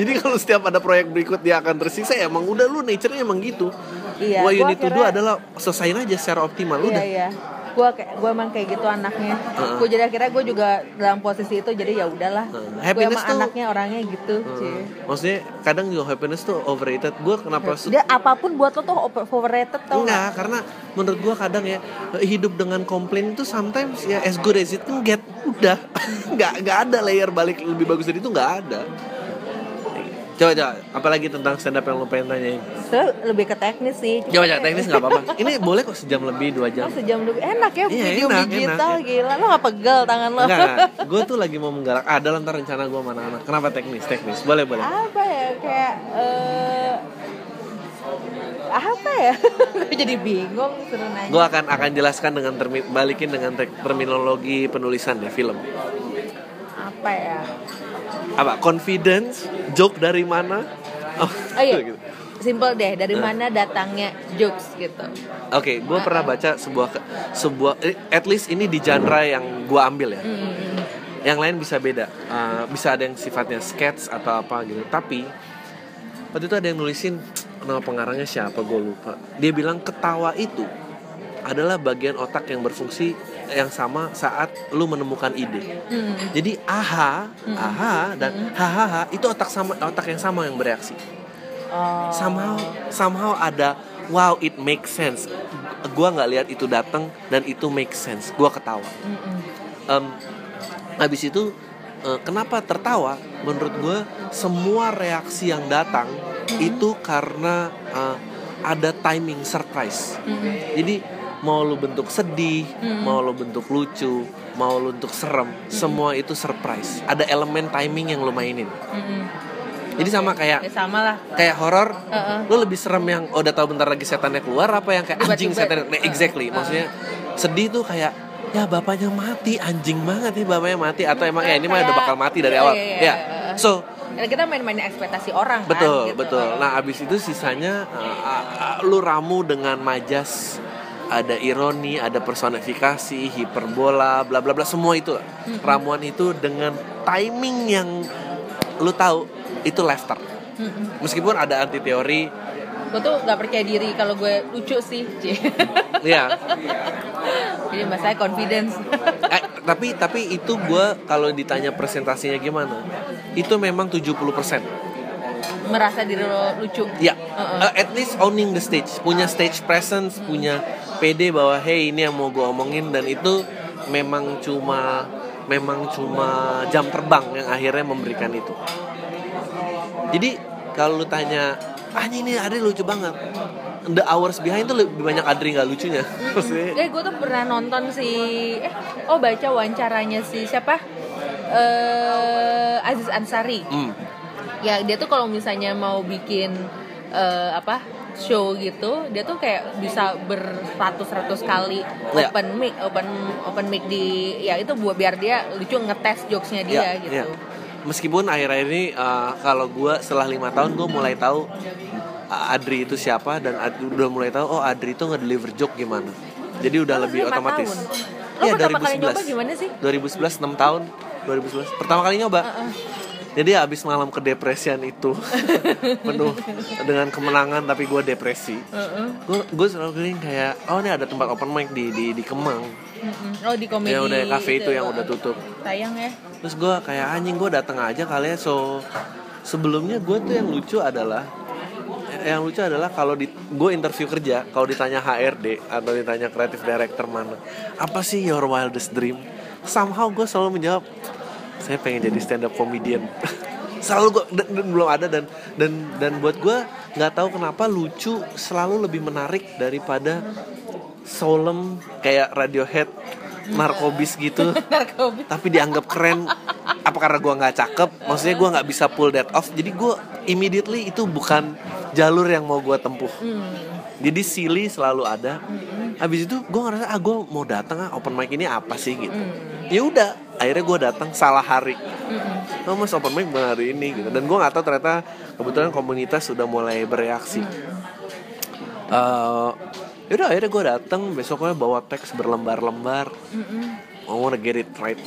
Jadi kalau setiap ada proyek berikut dia akan tersiksa, ya emang udah lu nature-nya emang gitu. Iya, What you need to do adalah selesain aja secara optimal. Iya Udah. iya. Gue kayak gue emang kayak gitu anaknya. Heeh. Gue jadi akhirnya gue juga dalam posisi itu jadi ya udahlah. Heeh. Gue Happiness emang tuh- anaknya orangnya gitu. Cie. Maksudnya kadang juga happiness tuh overrated. Gue kenapa Dia apa pun buat lo tuh over- overrated tau Enggak, karena menurut gua kadang ya hidup dengan komplain itu sometimes ya as good as it can get. Udah. Enggak enggak ada layer balik lebih bagus dari itu enggak ada. Coba coba, apalagi tentang stand up yang lo pengen tanyain. So, lebih ke teknis sih. Coba coba teknis nggak apa-apa. Ini boleh kok sejam lebih dua jam. Oh, sejam lebih enak ya Iya, video enak, digital enak, gila. Lo gak pegel tangan lo? Enggak. Gue tuh lagi mau menggalak. Ah, dalam ntar rencana gue mana anak. Kenapa teknis? Teknis. Boleh, boleh. apa ya kayak eh apa ya? Gue jadi bingung suruh nanya. Gue akan akan jelaskan dengan termi balikin dengan terminologi penulisan deh film. Apa ya? Apa? Confidence, joke dari mana? Oh, Oh iya. gitu. Simple deh, Eh. dari mana datangnya jokes gitu. Oke, gue pernah baca sebuah sebuah eh, at least ini di genre yang gue ambil ya. Hmm. Yang lain bisa beda, Uh, bisa ada yang sifatnya sketch atau apa gitu. Tapi waktu itu ada yang nulisin nama pengarangnya siapa gue lupa. Dia bilang ketawa itu adalah bagian otak yang berfungsi yang sama saat lu menemukan ide. Hmm. Jadi aha, aha dan hahaha itu otak sama otak yang sama yang bereaksi. Oh. somehow somehow ada wow it makes sense gua nggak lihat itu datang dan itu make sense gua ketawa Mm-mm. Em, habis itu eh, kenapa tertawa menurut gua semua reaksi yang datang itu karena eh, ada timing surprise Mm-mm. jadi mau lu bentuk sedih Mm. mau lu bentuk lucu mau lu bentuk serem semua itu surprise ada elemen timing yang lu mainin Mm-mm. jadi sama kayak Ya sama lah. kayak horor Heeh. lu lebih serem yang oh, udah tahu bentar lagi setannya keluar apa yang kayak anjing setan nah, exactly maksudnya sedih tuh kayak ya bapaknya mati anjing banget ya bapaknya mati atau emang ya ini mah udah bakal mati dari iya, awal iya, iya. ya so Dan kita main-main ekspektasi orang kan. betul gitu. betul nah abis itu sisanya uh, uh, uh, lu ramu dengan majas ada ironi, ada personifikasi, hiperbola, bla bla bla semua itu lah. Ramuan itu dengan timing yang lu tahu itu laughter. Mm-mm. Meskipun ada anti teori, Gue tuh gak percaya diri kalau gue lucu sih. Cie. ya Jadi masalah confidence. Eh, tapi tapi itu gue kalau ditanya presentasinya gimana itu memang 70% Merasa diri lo lucu. ya Heeh. uh, at least owning the stage punya stage presence punya pede bahwa hey ini yang mau gue omongin dan itu memang cuma memang cuma jam terbang yang akhirnya memberikan itu jadi kalau lu tanya ah ini Adri lucu banget the hours behind tuh lebih banyak Adri nggak lucunya maksudnya Eh gue tuh pernah nonton si eh oh baca wawancaranya si siapa? Eh Aziz Ansari. hmm, Ya dia tuh kalau misalnya mau bikin eh, apa show gitu, dia tuh kayak bisa beratus-ratus kali Ya. open mic, open open mic di ya itu buat biar dia lucu ngetes jokesnya dia Ya, gitu. ya. Meskipun akhir-akhir ini uh, kalau gue setelah lima tahun gue mulai tahu uh, Adri itu siapa dan Ad- udah mulai tahu oh Adri itu nge-deliver joke gimana. Jadi udah Oh, lebih otomatis. tahun. Lo Iya pertama kali nyoba gimana sih? 2011 6 tahun. 2011 pertama kali nyoba. Heeh. Jadi abis malam kedepresian itu penuh dengan kemenangan tapi gue depresi. Gue gue selalu kayak oh ini ada tempat open mic di di di Kemang. Oh di komedi ya udah cafe itu yang udah tutup. Sayang ya? Terus gue kayak anjing gue datang aja kali ya so sebelumnya gue tuh yang lucu adalah yang lucu adalah kalau di gue interview kerja kalau ditanya HRD atau ditanya kreatif director mana apa sih your wildest dream? Somehow gue selalu menjawab saya pengen jadi stand up comedian. Selalu gue dan, dan belum ada dan dan dan buat gue nggak tahu kenapa lucu selalu lebih menarik daripada solemn kayak Radiohead narkobis gitu. Narkoba tapi dianggap keren. Apa karena gua nggak cakep? Maksudnya gua nggak bisa pull that off. Jadi gua immediately itu bukan jalur yang mau gua tempuh jadi silly selalu ada. Habis itu gua ngerasa ah gua mau datang ah open mic ini apa sih? Gitu. Ya udah akhirnya gua datang salah hari. Oh mas open mic bukan hari ini gitu. Dan gua nggak tahu ternyata kebetulan komunitas sudah mulai bereaksi. Eh, yaudah akhirnya gue datang besoknya bawa teks berlembar-lembar I wanna get it right.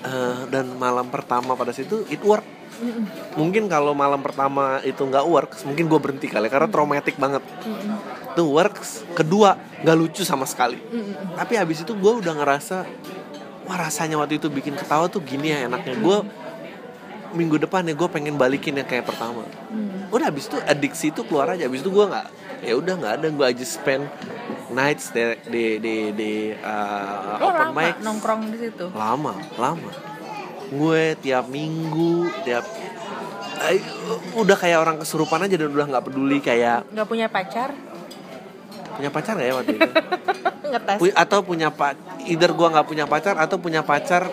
Eh, dan malam pertama pada situ it work. Mungkin kalau malam pertama itu nggak works mungkin gue berhenti kali karena traumatic banget. Itu works kedua nggak lucu sama sekali. Tapi habis itu gue udah ngerasa wah rasanya waktu itu bikin ketawa tuh gini ya enaknya. Gue minggu depan ya gue pengen balikin yang kayak pertama. Udah habis itu adiksi itu keluar aja. Habis itu gue nggak ya udah nggak ada. Gue aja spend nights di di di, di, uh, lo open lama mic. nongkrong di situ? Lama lama. Gue tiap minggu tiap eh, udah kayak orang kesurupan aja dan udah nggak peduli kayak nggak punya pacar? Punya pacar gak ya waktu itu? Ngetes. Pu- atau punya pak either gue nggak punya pacar atau punya pacar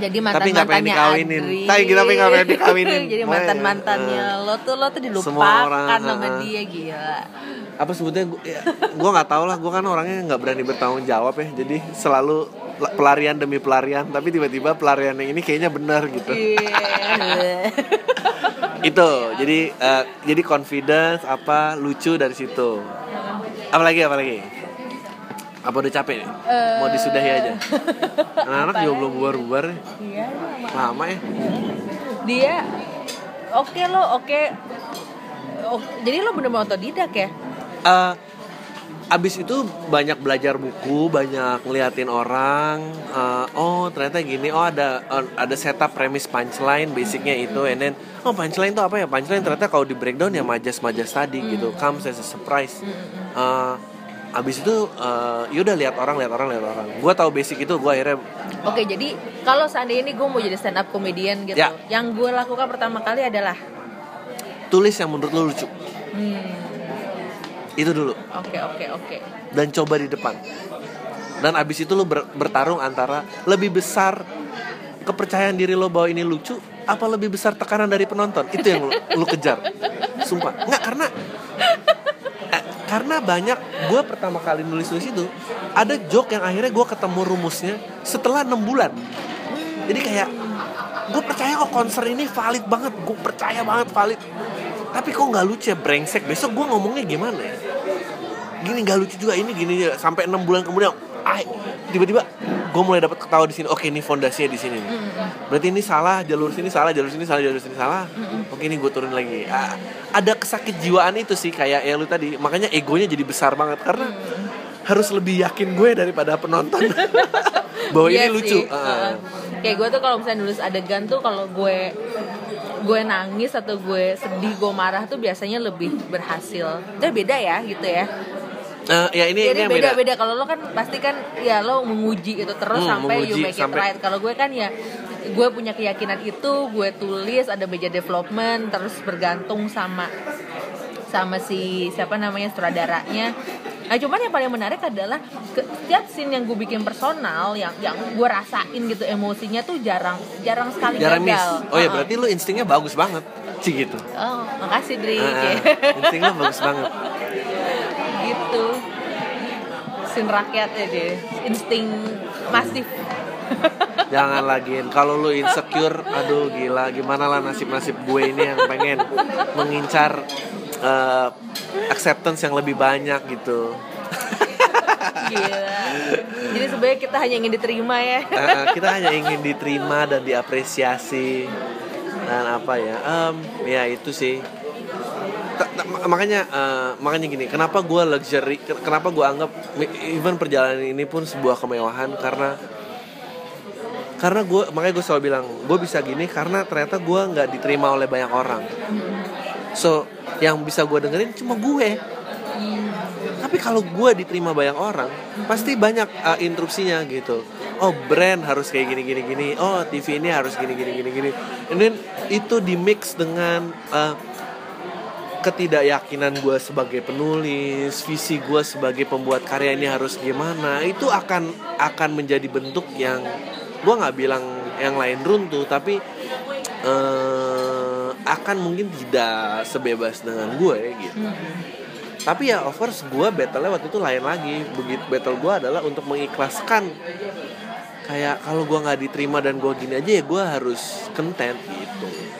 jadi mantan Tapi nggak pengen mantannya dikawinin. Adri Tapi tapi nggak pengen dikawinin. jadi mantan mantannya eh, lo tuh lo tuh dilupakan sama eh, dia gila. Apa sebutnya? Gue ya, nggak tahu lah. Gue kan orangnya nggak berani bertanggung jawab ya. Jadi selalu la- pelarian demi pelarian. Tapi tiba-tiba pelarian yang ini kayaknya benar gitu. Iya. itu. Jadi eh, jadi confidence apa lucu dari situ. Apa lagi apa udah capek nih? Mau disudahi aja? Anak-anak juga belum bubar-bubar. Iya, lama ya? Dia oke lo oke. Oh, jadi lo bener-bener otodidak ya? Eh, abis itu banyak belajar buku, banyak ngeliatin orang. eh, oh ternyata gini, oh ada oh, ada setup premis punchline, basicnya itu, and then oh punchline itu apa ya? Punchline ternyata kalau di breakdown ya majas-majas tadi gitu, comes as a surprise. Eh, abis itu eh, yaudah lihat orang, lihat orang, lihat orang. Gue tahu basic itu, gue akhirnya Oke, jadi kalau seandainya ini gue mau jadi stand up comedian gitu, Ya. yang gue lakukan pertama kali adalah, tulis yang menurut lo lucu. hmm, Itu dulu. oke oke oke, dan coba di depan. Dan abis itu lo ber- bertarung antara lebih besar kepercayaan diri lo bahwa ini lucu, apa lebih besar tekanan dari penonton? Itu yang lo, lo kejar. Sumpah, nggak karena karena banyak gue pertama kali nulis nulis itu ada joke yang akhirnya gue ketemu rumusnya setelah enam bulan. Jadi kayak gue percaya kok konser ini valid banget, gue percaya banget valid. Tapi kok nggak lucu ya brengsek. Besok gue ngomongnya gimana ya? gini nggak lucu juga ini gini sampai enam bulan kemudian ah, tiba-tiba gue mulai dapat ketawa di sini oke ini fondasinya di sini nih. berarti ini salah jalur sini salah jalur sini salah jalur sini salah oke ini gue turun lagi Ah, ada kesakit jiwaan itu sih kayak ya lu tadi makanya egonya jadi besar banget karena harus lebih yakin gue daripada penonton bahwa Iya ini lucu sih. Ah. Heeh. Kayak gue tuh kalau misalnya nulis adegan tuh kalau gue gue nangis atau gue sedih gue marah tuh biasanya lebih berhasil. Itu beda ya gitu ya. Eh, ya ini ini Jadi beda, beda-beda kalau lo kan pasti kan ya lo menguji itu terus Hmm, sampai you make it sampai- right. Kalau gue kan ya gue punya keyakinan itu, gue tulis ada media development terus bergantung sama sama si siapa namanya sutradaranya. Nah cuman yang paling menarik adalah ke, setiap scene yang gue bikin personal yang yang gue rasain gitu emosinya tuh jarang jarang sekali jarang miss gagal. oh ya Uh-uh. berarti lu instingnya bagus banget sih gitu Oh makasih Dri. Ah. insting lu bagus banget gitu sin rakyat ya deh insting masif. Jangan lagi. Kalau lu insecure Aduh gila. Gimana lah nasib-nasib gue ini Yang pengen Mengincar eh, Acceptance yang lebih banyak gitu. Gila. Jadi sebenarnya kita hanya ingin diterima ya. Eh, Kita hanya ingin diterima Dan diapresiasi. Dan apa ya? Um, ya itu sih makanya uh, makanya gini kenapa gue luxury kenapa gue anggap even perjalanan ini pun sebuah kemewahan? Karena karena gue makanya gue selalu bilang gue bisa gini karena ternyata gue nggak diterima oleh banyak orang. So yang bisa gue dengerin cuma gue. Tapi kalau gue diterima banyak orang pasti banyak uh, interupsinya gitu. Oh brand harus kayak gini gini gini. Oh TV ini harus gini gini gini gini. Then itu di mix dengan uh, ketidakyakinan gue sebagai penulis visi gue sebagai pembuat karya ini harus gimana itu akan akan menjadi bentuk yang gue nggak bilang yang lain runtuh tapi uh, akan mungkin tidak sebebas dengan gue gitu. Tapi ya of course gue battle waktu itu lain lagi. Begitu battle gue adalah untuk mengikhlaskan. Kayak kalau gue nggak diterima dan gue gini aja ya gue harus content gitu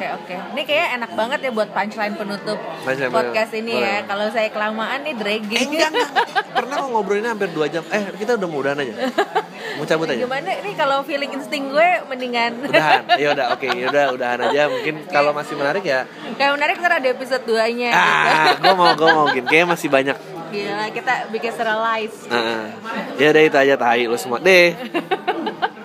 Oke oke. Ini kayaknya enak banget ya buat punchline penutup Punchline podcast ini ya. Boleh. Kalau saya kelamaan nih dragging. eh enggak enggak. Pernah kok ngobrolinnya hampir 2 jam. Eh kita udah mau udahan aja. Mau cabut aja? Gimana? Nih kalau feeling insting gue mendingan. Udahan. Ya udah oke. Ya udah udahan aja. Mungkin kalau masih menarik ya. Kayak menarik ntar ada episode 2 nya ah gue mau gue mau gini kayaknya masih banyak. Gila kita bikin serialize Ah, ah. ya udah itu aja. Tahi lo semua. Deh